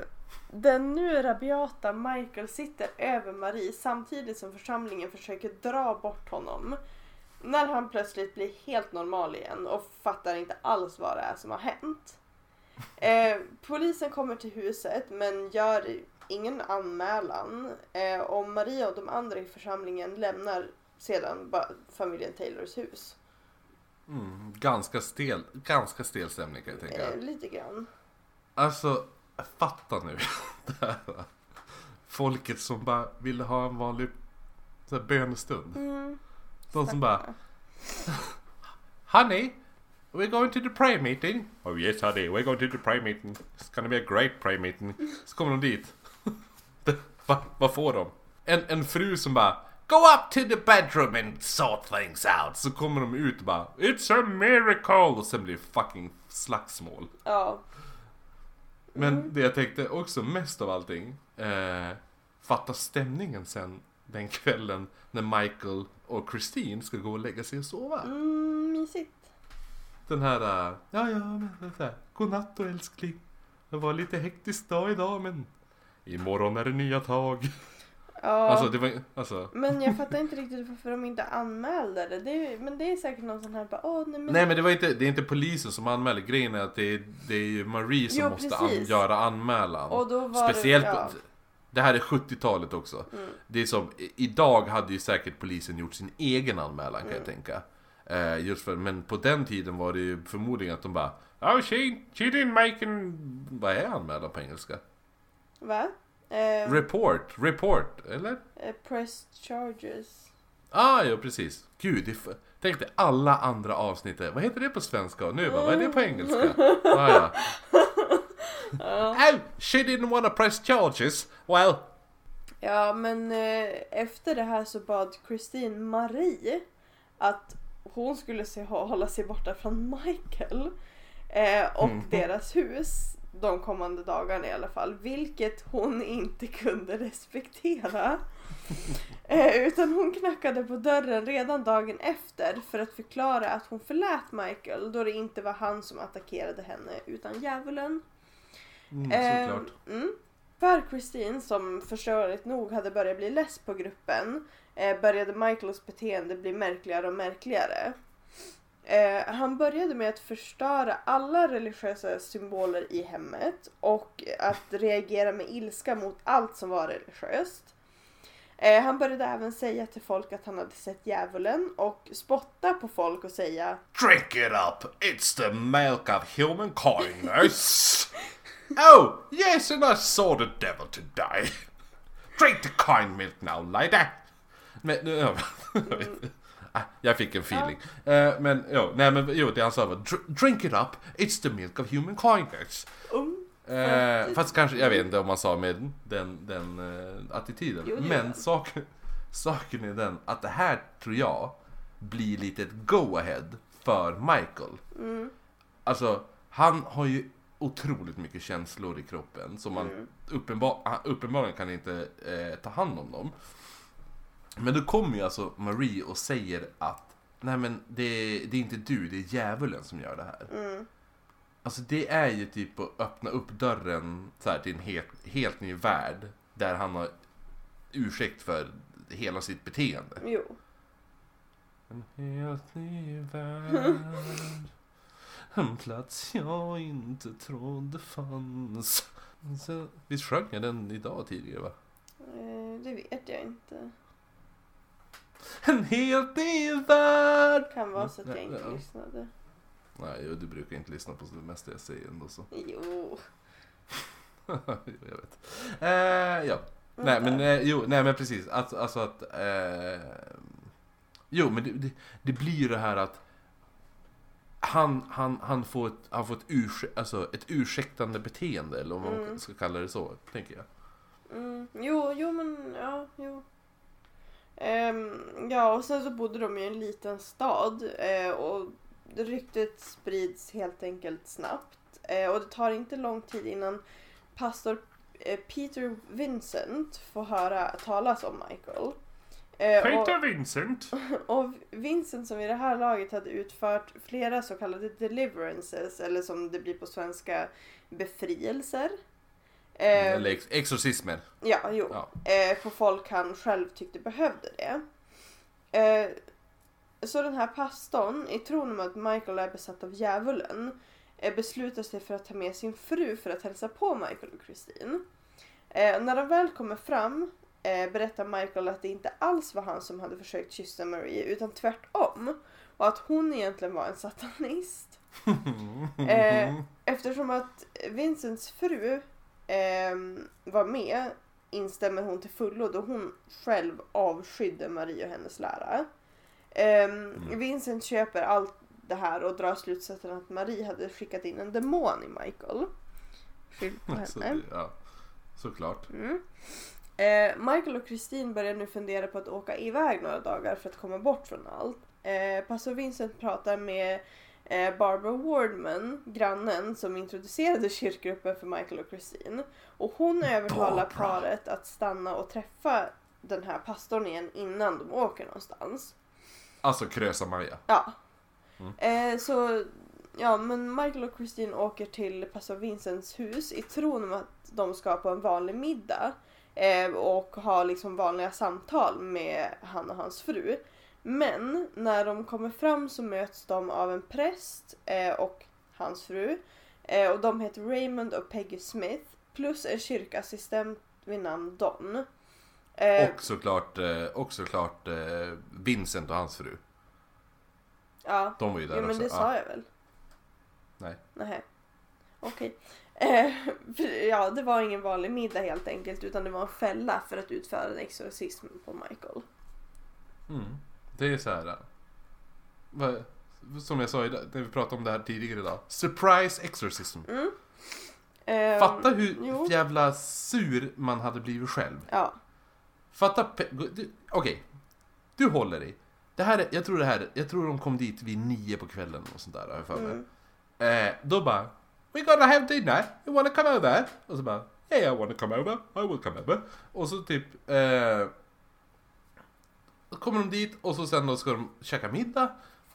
den nu rabiata Michael sitter över Marie samtidigt som församlingen försöker dra bort honom. när han plötsligt blir helt normal igen och fattar inte alls vad det är som har hänt. Eh, polisen kommer till huset men gör ingen anmälan eh, och Maria och de andra i församlingen lämnar sedan familjen Taylors hus. Mm, ganska stel, ganska stel stämning kan jag tänka. Eh, lite grann. Alltså, fatta nu. det här. Folket som bara ville ha en vanlig så här, bönestund. Mm, De som bara Honey, we're going to the prayer meeting. Oh yes honey, we're going to the prayer meeting. It's gonna be a great prayer meeting. Så kommer de dit. Va, vad får de? En, en fru som bara Go up to the bedroom and sort things out. Så kommer de ut och bara It's a miracle. Och sen blir det fucking slagsmål. ja. Men det jag tänkte också mest av allting, eh, fatta stämningen sen den kvällen när Michael och Christine ska gå och lägga sig och sova. Mm, mysigt. Den här, eh, ja ja men så här, godnatt då älskling. Det var lite hektisk dag idag men imorgon är det nya tag. Ja. Alltså det var alltså. Men jag fattar inte riktigt varför de inte anmälde det. det är, men det är säkert någon sån här bara, åh nej men. Nej men det var inte, det är inte polisen som anmäler. Grejen är att det är, det är Marie som Jo, måste an, göra anmälan. Och då var Speciellt, det, ja. det här är 70-talet också. Mm. Det är som, idag hade ju säkert polisen gjort sin egen anmälan kan Mm. jag tänka. Eh, just för, men på den tiden var det ju förmodligen att de bara Oh, she, she didn't make an... Vad är anmälan på engelska? Va? Eh, Report, report, eller? eh, pressed charges. Ah, ja precis. Gud, det tänk dig alla andra avsnitt. Vad heter det på svenska? Nu bara, vad är det på engelska? Ah, ja. Oh, she didn't wanna press charges. Well, Ja men eh, efter det här så bad Christine Marie att hon skulle se, hålla sig borta från Michael eh, och Mhm. deras hus de kommande dagarna i alla fall. Vilket hon inte kunde respektera. Eh, utan hon knackade på dörren redan dagen efter för att förklara att hon förlät Michael då det inte var han som attackerade henne utan djävulen. mm, Eh, såklart. Mm. För Christine, som förståeligt nog hade börjat bli less på gruppen, eh, började Michaels beteende bli märkligare och märkligare. Eh, han började med att förstöra alla religiösa symboler i hemmet och att reagera med ilska mot allt som var religiöst. Eh, han började även säga till folk att han hade sett djävulen och spotta på folk och säga Drink it up, it's the milk of humankind. oh, yes, and I saw the devil today. Drink the kind milk now, lady. Men, ja, Ah, jag fick en feeling. Eh, men, jo, nej men jo, det han sa var "Dr- Drink it up, it's the milk of human kindness. um, Eh, fast kanske, jag vet inte om man sa med den, den eh, attityden. Jo, men saken, saken är den att det här tror jag blir lite ett go-ahead för Michael. mm, Alltså, han har ju otroligt mycket känslor i kroppen som man Mm. uppenbar, uppenbarligen kan inte eh, ta hand om dem. Men då kommer ju alltså Marie och säger att Nej men det, det är inte du, det är djävulen som gör det här. mm, Alltså det är ju typ att öppna upp dörren så här, till en helt, helt ny värld. Där han har ursäkt för hela sitt beteende. jo. En helt ny värld. En plats jag inte trodde fanns. Så, visst sjöng jag den idag tidigare va? Eh, det vet jag inte. En helt ny värld! Kan vara så att jag Ja, inte ja. lyssnade. Nej, du brukar inte lyssna på det mesta jag säger ändå så. Jo. jag vet. Eh, ja. Nej men, eh, jo, nej men precis. Alltså, alltså att... Eh, jo men det, det, det blir ju det här att han, han, han får ett, han får ett, urs, alltså ett ursäktande beteende eller om man Mm. ska kalla det så, tänker jag. Mm, jo, jo men ja, jo. Ehm, ja, och sen så bodde de i en liten stad eh, och ryktet sprids helt enkelt snabbt. Eh, och det tar inte lång tid innan pastor eh, Peter Vincent får höra talas om Michael. Peter Vincent. och, och Vincent som i det här laget hade utfört flera så kallade deliverances eller som det blir på svenska befrielser. Eh, Eller ex, exorcismer. Ja, jo. Ja. Eh, på folk han själv tyckte behövde det. Eh, så den här pastorn, i tron om att Michael är besatt av djävulen, eh, beslutar sig för att ta med sin fru för att hälsa på Michael och Christine. Eh, när de väl kommer fram eh, berättar Michael att det inte alls var han som hade försökt kyssa Marie utan tvärtom. Och att hon egentligen var en satanist. Eh, eftersom att Vincents fru ehm, var med instämmer hon till fullo då hon själv avskydde Marie och hennes lära. Ehm, Mm. Vincent köper allt det här och drar slutsatsen att Marie hade skickat in en demon i Michael. Skyll på henne. ja, såklart. Mm. Eh, Michael och Christine börjar nu fundera på att åka iväg några dagar för att komma bort från allt. Eh, pastor Vincent pratar med Barbara Wardman, grannen som introducerade kyrkgruppen för Michael och Christine. Och hon övertalar Barbara. paret att stanna och träffa den här pastorn igen innan de åker någonstans. Alltså Krösa Maja. Ja. Mm. Eh, så, ja men Michael och Christine åker till pastor Vincents hus i tron om att de ska på en vanlig middag. Eh, och ha liksom vanliga samtal med han och hans fru. Men när de kommer fram så möts de av en präst eh, och hans fru. Eh, och de heter Raymond och Peggy Smith. Plus en kyrkassistent vid namn Don. Eh, Och såklart, och såklart Vincent och hans fru. ja. De var ju där Jo men också. det Ja. sa jag väl? Nej. Nej. Okej. För- ja, det var ingen vanlig middag helt enkelt utan det var en fälla för att utföra en exorcism på Michael. Mm. Det är så här. vad- Som jag sa idag, när vi pratade om det här tidigare idag. Surprise exorcism. Eh, Fatta hur jo. jävla sur man hade blivit själv. Ja. Fatta... Okej. Du håller dig. Det här är, jag tror det här, jag tror de kom dit vid nio på kvällen och sånt där har jag för mig. Mm. Eh, då bara We gonna have dinner, you wanna come over? Och så bara Yeah I wanna come over, I will come over. Och så typ eh, kommer de dit och så sen då ska de käka middag.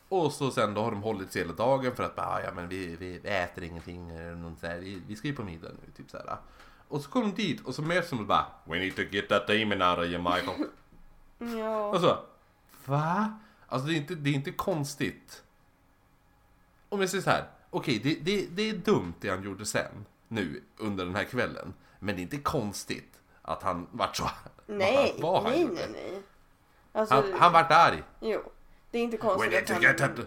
Och så sen då har de hållit sig hela dagen för att bara, "Ah, ja men vi, vi äter ingenting eller något så här. Vi, vi ska ju på middag nu, typ så här. Och så kommer de dit och så möts de och bara We need to get that demon out of you Michael. Ja. Och så, va? Alltså det är inte, det är inte konstigt. Om jag säger så här, okej det, det, det är dumt det han gjorde sen, nu under den här kvällen. Men det är inte konstigt att han vart så... nej, vad han nej, nej, nej. Alltså, Han, han vart arg. Jo. Det är inte konstigt need att to han that-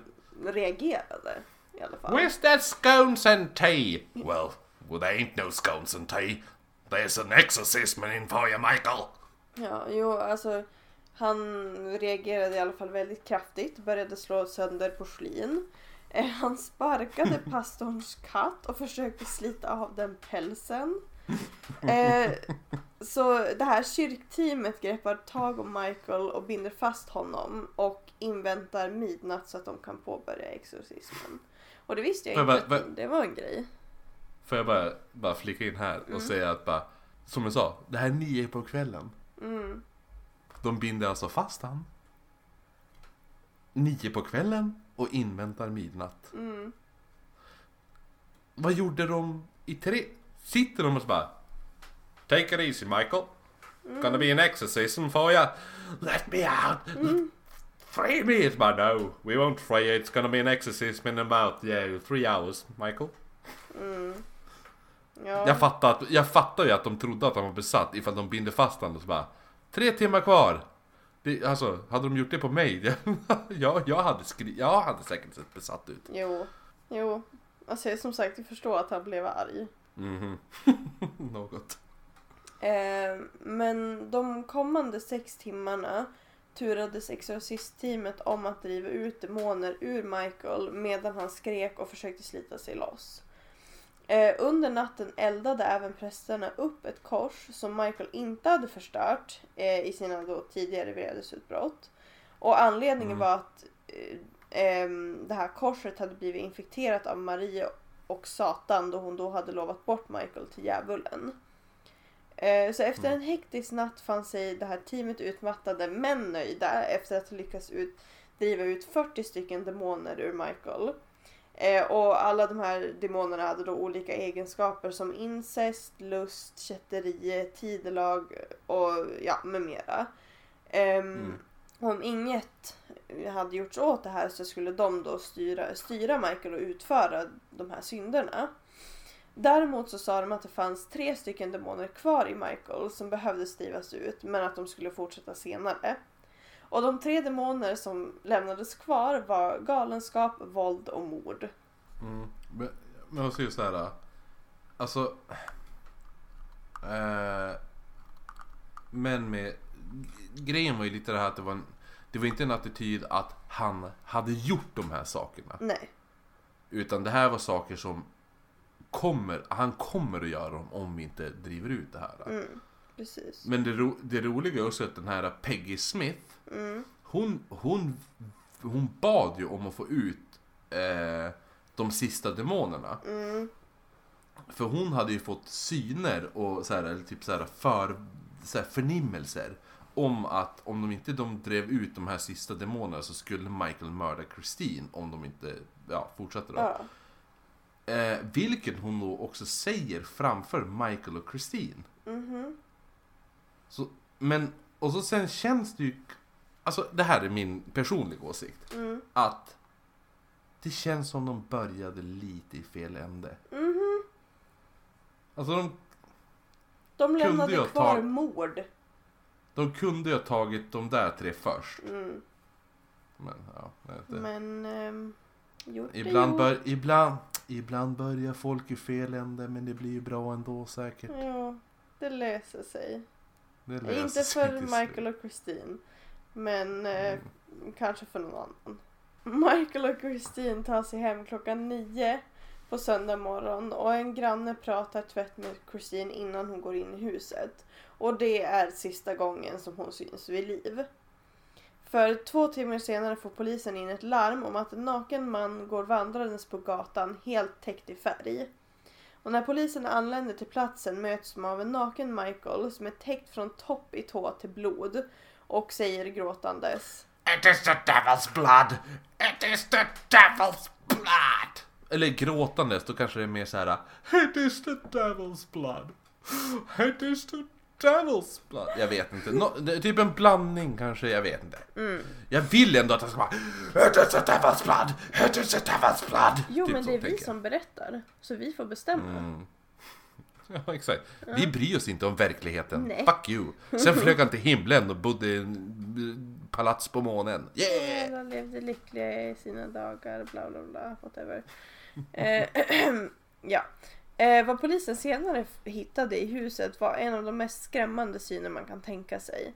reagerade. I alla fall. Where's that scones and tea? Well, well there ain't no scones and tea. There's an exorcism in for you Michael. Ja, jo, alltså han reagerade i alla fall väldigt kraftigt, började slå sönder porslin. Eh, han sparkade pastorns katt och försökte slita av den pälsen. Eh, så det här kyrkteamet greppar tag om Michael och binder fast honom och inväntar midnatt så att de kan påbörja exorcismen. Och det visste jag inte bara- att det var en grej. Får jag bara, bara flika in här Mm. och säga att bara, som jag sa, det här är nio på kvällen. Mm. De binder alltså fast han. Nio på kvällen och inväntar midnatt. Mm. Vad gjorde de i tre? Sitter de och så bara Take it easy Michael. Gonna be an exorcism for you. Let me out. Free me. It's but no, we won't free you. It's gonna be an exorcism in about yeah, three hours, Michael. Ja. Jag fattar, att, jag fattar ju att de trodde att han var besatt ifall de binder fast honom och så bara Tre timmar kvar! Det, alltså, hade de gjort det på mig? jag, jag, hade skri- jag hade säkert sett besatt ut. Jo, jo. Alltså som sagt, jag förstår att han blev arg. Mhm. Något. Eh, men de kommande sex timmarna turades exorcistteamet om att driva ut demoner ur Michael medan han skrek och försökte slita sig loss. Eh, under natten eldade även prästerna upp ett kors som Michael inte hade förstört eh, i sina då tidigare vredesutbrott. Och anledningen Mm. var att eh, ehm, det här korset hade blivit infekterat av Marie och Satan då hon då hade lovat bort Michael till djävulen. Eh, Så efter en hektisk natt fann sig det här teamet utmattade men nöjda efter att ha lyckats ut, driva ut 40 stycken demoner ur Michael. Eh, och alla de här demonerna hade då olika egenskaper som incest, lust, kätteri, tidelag och ja, med mera. Ehm, Mm om inget hade gjorts åt det här så skulle de då styra, styra Michael och utföra de här synderna. Däremot så sa de att det fanns tre stycken demoner kvar i Michael som behövde stivas ut men att de skulle fortsätta senare. Och de tre demoner som lämnades kvar var galenskap, våld och mord. Mm. Men, men jag säger så här. Alltså. Eh, men med. Grejen var ju lite det här att det var en, Det var inte en attityd att han hade gjort de här sakerna. Nej. Utan det här var saker som kommer, han kommer att göra dem om vi inte driver ut det här. Mm, precis. Men det, ro, det roliga är också att den här Peggy Smith, Mm, hon, hon, hon bad ju om att få ut eh, de sista demonerna. mm, För hon hade ju fått syner och så här, typ så här, för, så här, förnimmelser om att om de inte de drev ut de här sista demonerna så skulle Michael mörda Christine om de inte ja, fortsatte då. ja. Eh, vilket hon då också säger framför Michael och Christine. Mhm. Så, men, och så sen känns det ju, alltså det här är min personliga åsikt. Mm. Att det känns som de började lite i fel ände. Mhm. Alltså de, De lämnade kvar ta- mord. De kunde ju ha tagit de där tre först. Mm. Men ja, vet inte. Men... ehm, gjort Ibland, bör, ibland, ibland börjar folk i fel ände men det blir ju bra ändå säkert. Ja, det löser sig. Det löser Inte sig för Michael och Christine. Men eh, Mm. kanske för någon annan. Michael och Christine tar sig hem klockan nio på söndag morgon och en granne pratar tvätt med Christine innan hon går in i huset. Och det är sista gången som hon syns vid liv. För två timmar senare får polisen in ett larm om att en naken man går vandrandes på gatan helt täckt i färg. Och när polisen anländer till platsen möts de av en naken Michael som är täckt från topp i tå till blod och säger gråtandes It is the devil's blood! It is the devil's blood! Eller gråtandes, då kanske det är mer så här. It is the devil's blood. It is the devil's blood. Jag vet inte. Är typ en blandning kanske, jag vet inte. Mm. Jag vill ändå att han ska vara It is the devil's blood. It is the devil's blood. Jo Typ men det är vi som berättar. Så vi får bestämma. Mm. Ja, exakt. Vi bryr oss inte om verkligheten. Nej. Fuck you. Sen flög han till himlen och bodde i en palats på månen. Yeah! Alla levde lyckliga i sina dagar, bla bla bla, whatever. Eh, ja. Eh, vad polisen senare hittade i huset var en av de mest skrämmande syner man kan tänka sig.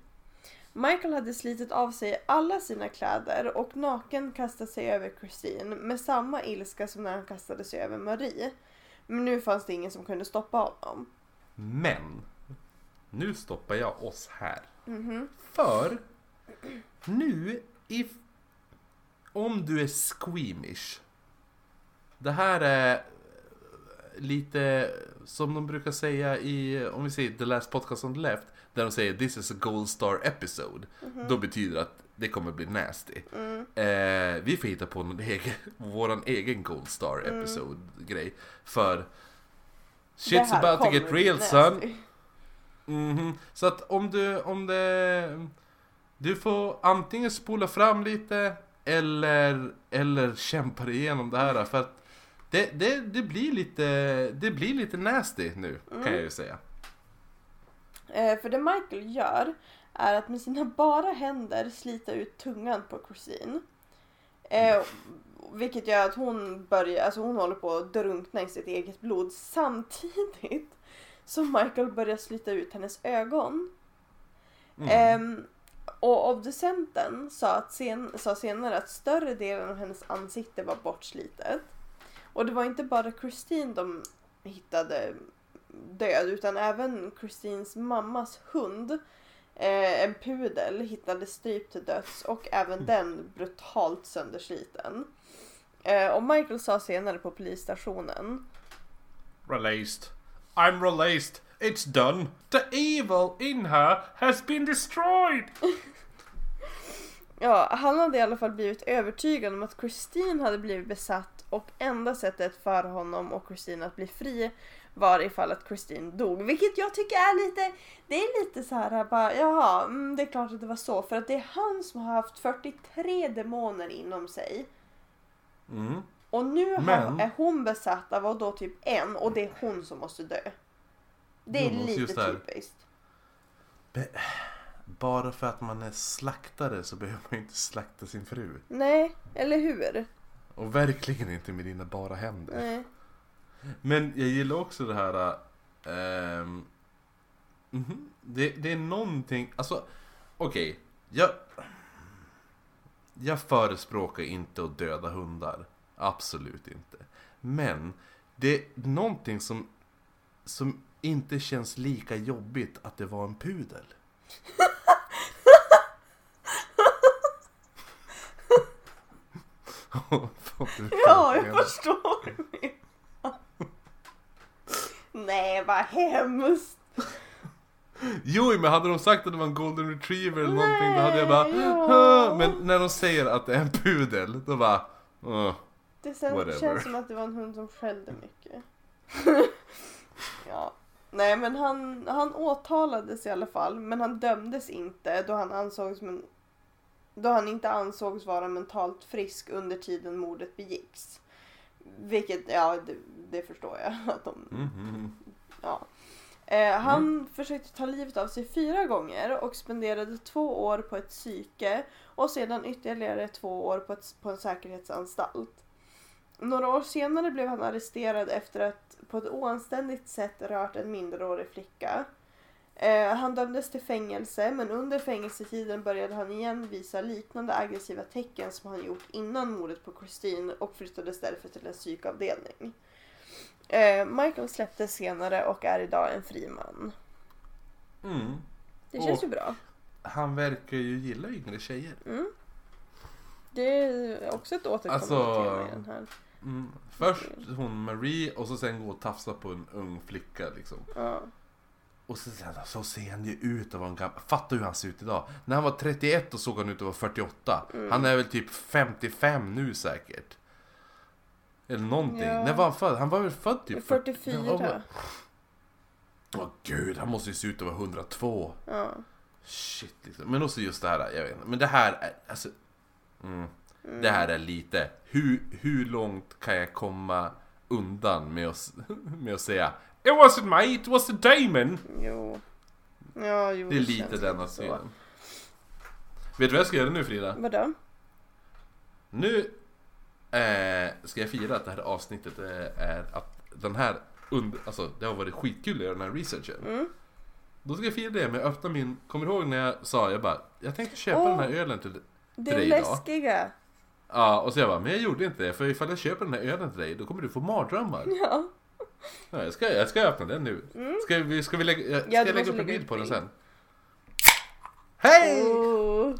Michael hade slitit av sig alla sina kläder och naken kastat sig över Christine med samma ilska som när han kastade sig över Marie. Men nu fanns det ingen som kunde stoppa honom. Men, nu stoppar jag oss här. Mhm. För, nu, if, om du är squeamish. Det här är lite som de brukar säga i, om vi säger The Last Podcast on the Left. Där de säger this is a gold star episode. Då betyder det att det kommer bli nasty. Mm. Eh, vi får hitta på någon egen, våran egen gold star episode grej. För Shit's about to get real son. Mhm. Så att om du, om det... Du får antingen spola fram lite eller, eller kämpa dig igenom det här för att det, det, det blir lite, det blir lite nasty nu kan jag ju säga. Eh, för det Michael gör är att med sina bara händer slita ut tungan på Christine. Eh, vilket gör att hon börjar, alltså hon håller på att drunkna i sitt eget blod samtidigt som Michael börjar slita ut hennes ögon. Mm. Ehm, och obducenten sa, att sen, sa senare att större delen av hennes ansikte var bortslitet. Och det var inte bara Christine de hittade död utan även Christines mammas hund, eh, en pudel, hittades strypt till döds och även den brutalt söndersliten. Eh, och Michael sa senare på polisstationen Released. I'm released. It's done. The evil in her has been destroyed. Ja, han hade i alla fall blivit övertygad om att Christine hade blivit besatt och enda sättet för honom och Christine att bli fri var ifall att Christine dog. Vilket jag tycker är lite, det är lite så här bara, jaha, mm, det är klart att det var så. För att det är han som har haft 43 demoner inom sig. Mm. Och nu Men- är hon besatt av och då typ en och det är hon som måste dö. Det är just lite typiskt. Bara för att man är slaktare så behöver man inte slakta sin fru. Nej, eller hur? Och verkligen inte med dina bara händer. Nej. Men jag gillar också det här... mhm, det, det är någonting, alltså okej. jag, jag förespråkar inte att döda hundar. Absolut inte. Men det är någonting som, som inte känns lika jobbigt att det var en pudel. Fattar du Ja, jag förstår. Nej, vad hemskt. Jo, men hade de sagt att det var en golden retriever eller någonting då hade jag bara ja. Men när de säger att det är en pudel, då bara uh, Det sen, Whatever. känns som att det var en hund som skällde mycket. ja. Nej men han, han åtalades i alla fall men han dömdes inte då han ansågs som en då han inte ansågs vara mentalt frisk under tiden mordet begicks. Vilket, ja det, det förstår jag. Att de, Mhm. ja. Eh, han försökte ta livet av sig fyra gånger och spenderade två år på ett psyke och sedan ytterligare två år på, ett, på en säkerhetsanstalt. Några år senare blev han arresterad efter att på ett oanständigt sätt rört en minderårig flicka. Eh, han dömdes till fängelse men under fängelsetiden började han igen visa liknande aggressiva tecken som han gjort innan mordet på Christine och flyttades därför till en psykavdelning. Eh, Michael släpptes senare och är idag en fri man. Mm. Det känns Och- ju bra. Han verkar ju gilla yngre tjejer. Mm. Det är också ett återkommande Alltså- tema i den här. Mm. Först hon Marie och så sen gå och tafsa på en ung flicka liksom. Ja. Och så, så ser han ju ut att vara en gammal... Fatta hur han ser ut idag. När han var 31 då såg han ut att vara 48. Mm. Han är väl typ 55 nu säkert. Eller någonting. Ja. När var han född? Han var väl född typ 44. Åh åh, gud, han måste ju se ut att vara 102. Ja. Shit liksom. Men också just det här, jag vet inte. Men det här är, alltså. Mm, Det här är lite, hur, hur långt kan jag komma undan med att, med att säga It wasn't me, it was the demon. Jo. Ja, jo. Det är lite denna så. synen. Vet du vad jag ska göra nu Frida? Vadå? Nu eh, ska jag fira att det här avsnittet eh, är att den här under, alltså det har varit skitkul att göra den här researchen. Mm. Då ska jag fira det med att öppna min, kommer du ihåg när jag sa, jag bara, jag tänkte köpa Åh. den här ölen till Det dig är idag. läskiga. Ja, och så jag bara, men jag gjorde inte det, för ifall jag köper den här ölen till dig, då kommer du få mardrömmar. Ja. Ja, jag, ska, jag ska öppna den nu. Ska vi, ska vi lägga, ska Mm. Ja, jag lägga upp en bild på den sen? Hej! Oh.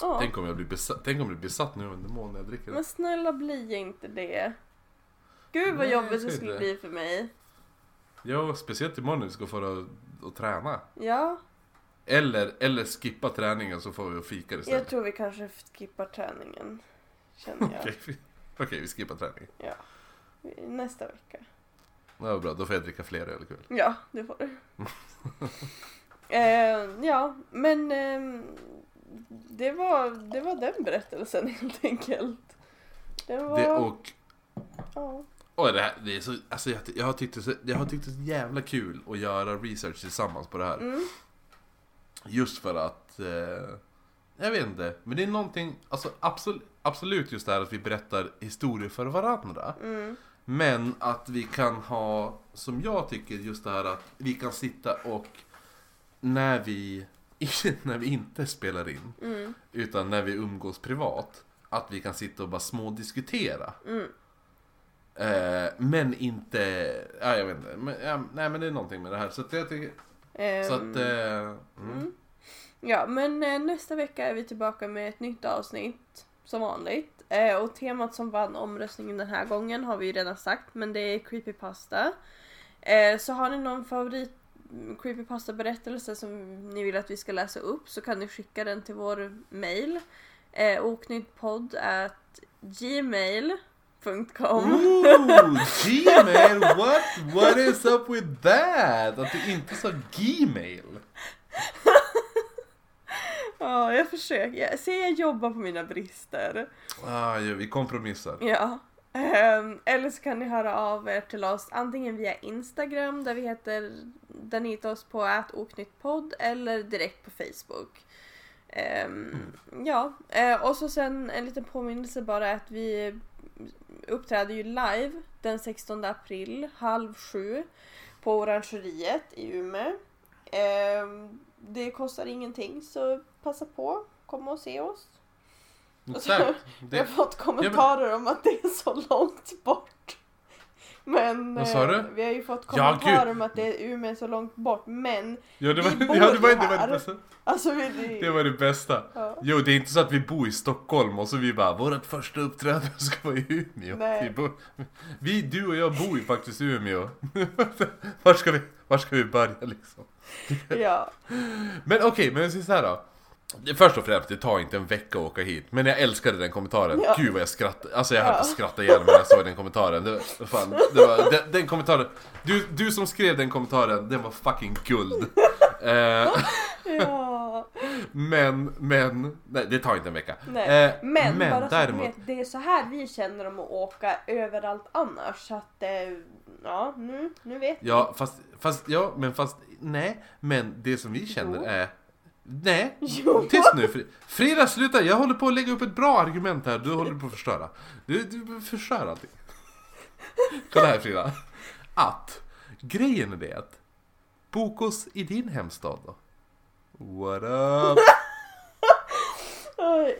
Ja. Tänk om jag blir besatt, tänk om jag blir besatt nu av en demon när jag dricker Men den. snälla bli inte det. Gud vad Nej, jag jobbigt det skulle inte. bli för mig. Ja, speciellt imorgon när vi ska få och, och träna. Ja, Eller, eller skippa träningen så får vi och fika jag istället. tror vi kanske skippar träningen. Känner jag. Okej, Okej, vi skippar träningen. Ja. Nästa vecka. Ja, bra, då får jag dricka fler öl ikväll. Ja, det får du. eh, ja, men ehm, det, var, det var den berättelsen helt enkelt. Den var... Det, och ja. Oj, det, här, det är så, alltså jag, jag, har tyckt det, så, jag har tyckt det så jävla kul att göra research tillsammans på det här. Mm, Just för att, eh, jag vet inte, men det är någonting, alltså absolut, absolut just det här att vi berättar historier för varandra. mm, Men att vi kan ha, som jag tycker, just det här att vi kan sitta och när vi, när vi inte spelar in, mm, utan när vi umgås privat, att vi kan sitta och bara smådiskutera. mm. Eh, men inte, ja jag vet inte, men, ja, nej men det är någonting med det här. Så att jag tycker, så Ehm, att, eh, mm. mm. Ja, men eh, nästa vecka är vi tillbaka med ett nytt avsnitt som vanligt. Eh, och temat som vann omröstningen den här gången har vi ju redan sagt, men det är creepypasta. Eh, så har ni någon favorit creepypasta berättelse som ni vill att vi ska läsa upp så kan ni skicka den till vår mail. Eh, oknyttpodd at Ooh, Gmail! What, what is up with that? Att du inte sa Gmail? Ja, jag försöker. Jag, se, jag jobbar på mina brister. Ah, ja, vi kompromissar. Ja. Ehm, eller så kan ni höra av er till oss antingen via Instagram där vi heter där ni hittar oss på @oknyttpodd eller direkt på Facebook. Ehm, Ja, eh, och så sen en liten påminnelse bara att vi uppträder ju live den 16 april halv sju på Orangeriet i Umeå. Ehm, det kostar ingenting så passa på, kom och se oss. Exakt. Vi har Det, fått kommentarer om att det är så långt bort. Men Vad sa eh, du? vi har ju fått Ja, kommentarer gud. om att det är Umeå så långt bort. Men ja, det var, Vi bor ja, det var, ju det var här. det bästa. alltså vi, det, Det var det bästa. ja. Jo, det är inte så att vi bor i Stockholm och så vi bara, vårt första uppträdande ska vara i Umeå. Nej. Vi, bor, vi, du och jag bor ju faktiskt i Umeå. var, ska vi, var ska vi börja liksom? ja. Men okej, men jag säger så här då. Först och främst, det tar inte en vecka att åka hit. Men jag älskade den kommentaren. Ja. Gud vad jag skrattade. Alltså jag höll på att skratta mig när jag såg den kommentaren. Det, var- fan, det var, den, den kommentaren. Du, du som skrev den kommentaren, den var fucking guld. Eh, ja. men, men, nej det tar inte en vecka. Eh, Men, bara så att däremot, ni vet, det är så här vi känner om att åka överallt annars. Så att, eh, ja nu, nu vet. Ja, fast, fast, ja, men fast, nej. Men det som vi känner Jo. är, nej. Jo. Tyst nu. Fri- Frida, sluta! Jag håller på att lägga upp ett bra argument här. Du håller på att förstöra. Du, du förstör allting. Kolla här Frida. Att, grejen är det att, boka oss i din hemstad då. What up?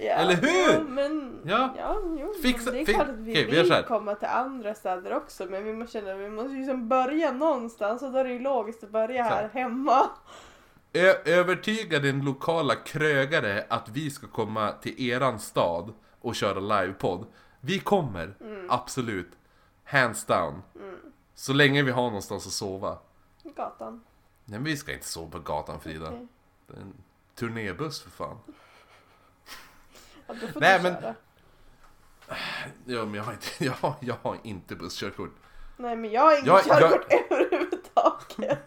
Ja, Eller hur? Ja, men, Ja. ja jo, Fixa- det är klart att vi vi så vill här. komma till andra städer också. Men vi måste känna vi måste liksom börja någonstans och då är det ju logiskt att börja här hemma. Ö- övertyga din lokala krögare att vi ska komma till eran stad och köra livepodd. Vi kommer, absolut. Hands down. Så länge vi har någonstans att sova. Gatan. Nej men vi ska inte sova på gatan Frida. Okej. Det är en turnébuss för fan. Ja, då får Nej, du men- köra. Ja men jag har inte, jag har, jag har inte busskörkort. Nej men jag har inget Jag- jag- körkort överhuvudtaget.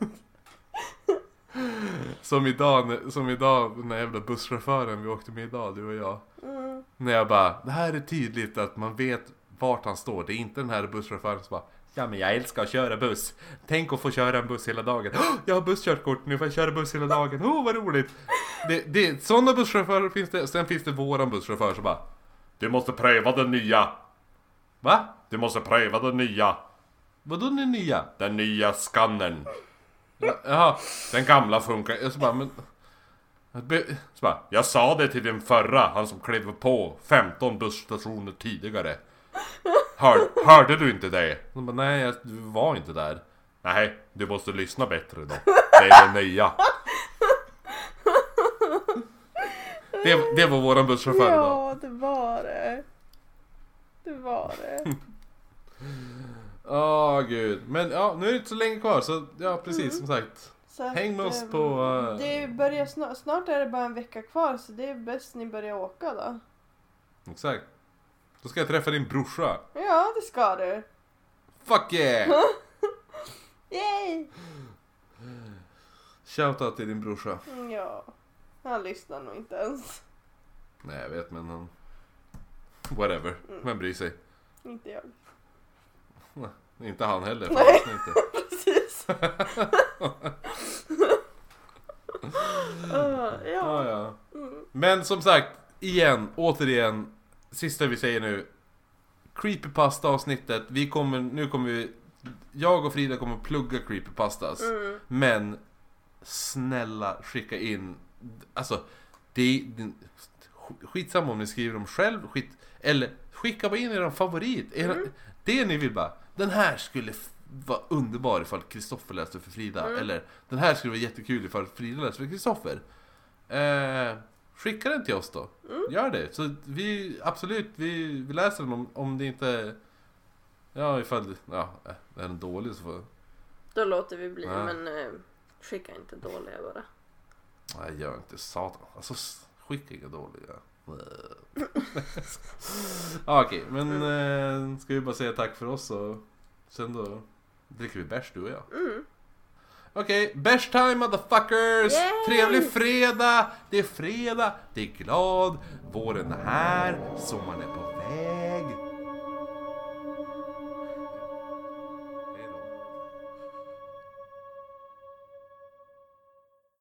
Som idag, som idag den där jävla busschauffören vi åkte med idag, du och jag. Mm. När jag bara, det här är tydligt att man vet vart han står. Det är inte den här busschauffören som bara Ja men jag älskar att köra buss. Tänk att få köra en buss hela dagen. "Åh, jag har busskörkort, nu får jag köra buss hela dagen. Oh, vad roligt. Det, det, sådana busschaufförer finns det. Sen finns det våran busschaufför som bara Du måste pröva den nya. Va? Du måste pröva den nya. Vadå den nya? Den nya skannern. Ja, Jaha, den gamla funkar. Jag så bara, men... Så bara, jag sa det till den förra, han som klev på 15 busstationer tidigare. Hör, hörde du inte det? De bara, nej jag du var inte där. Nej, du måste lyssna bättre då. Det är det nya. Det, det var våran busschaufför idag. Ja det var det. Det var det. Åh gud. Men ja, nu är det inte så länge kvar så ja precis som sagt. Så att, Häng med oss ehm, på, eh, Det börjar snart, snart är det bara en vecka kvar så det är bäst ni börjar åka då. Exakt. Då ska jag träffa din brorsa. Ja det ska du. Fuck yeah! Yay! Shoutout till din brorsa. Mm, Ja. Han lyssnar nog inte ens. Nej jag vet men han... Whatever. Vem bryr sig? Inte jag. Inte han heller. Nej. inte. Precis. Uh, Ja, ja. ja. Mm. Men som sagt, igen, återigen. Sista vi säger nu. Creepypasta avsnittet. Vi kommer, nu kommer vi... Jag och Frida kommer plugga creepypastas. Mm. Men snälla skicka in. Alltså, det det- Skitsamma om ni skriver dem själv. Skit, eller skicka bara in er favorit. Era, Mm. Det ni vill bara. Den här skulle vara underbar ifall Kristoffer läste för Frida. Mm. Eller den här skulle vara jättekul ifall Frida läste för Kristoffer. Eh, skicka den till oss då. Mm. Gör det. Så vi, absolut, vi, vi läser den om, om det inte... Ja, ifall... Ja, är den dålig så får... Då låter vi bli Ja. men eh, skicka inte dåliga bara. Nej, gör inte satan. Alltså, skicka inga dåliga. Okej, men eh, ska vi bara säga tack för oss och sen då dricker vi bärs du och jag. Okej, bärs time motherfuckers! Yay! Trevlig fredag! Det är fredag, det är glad, våren är här, sommaren är på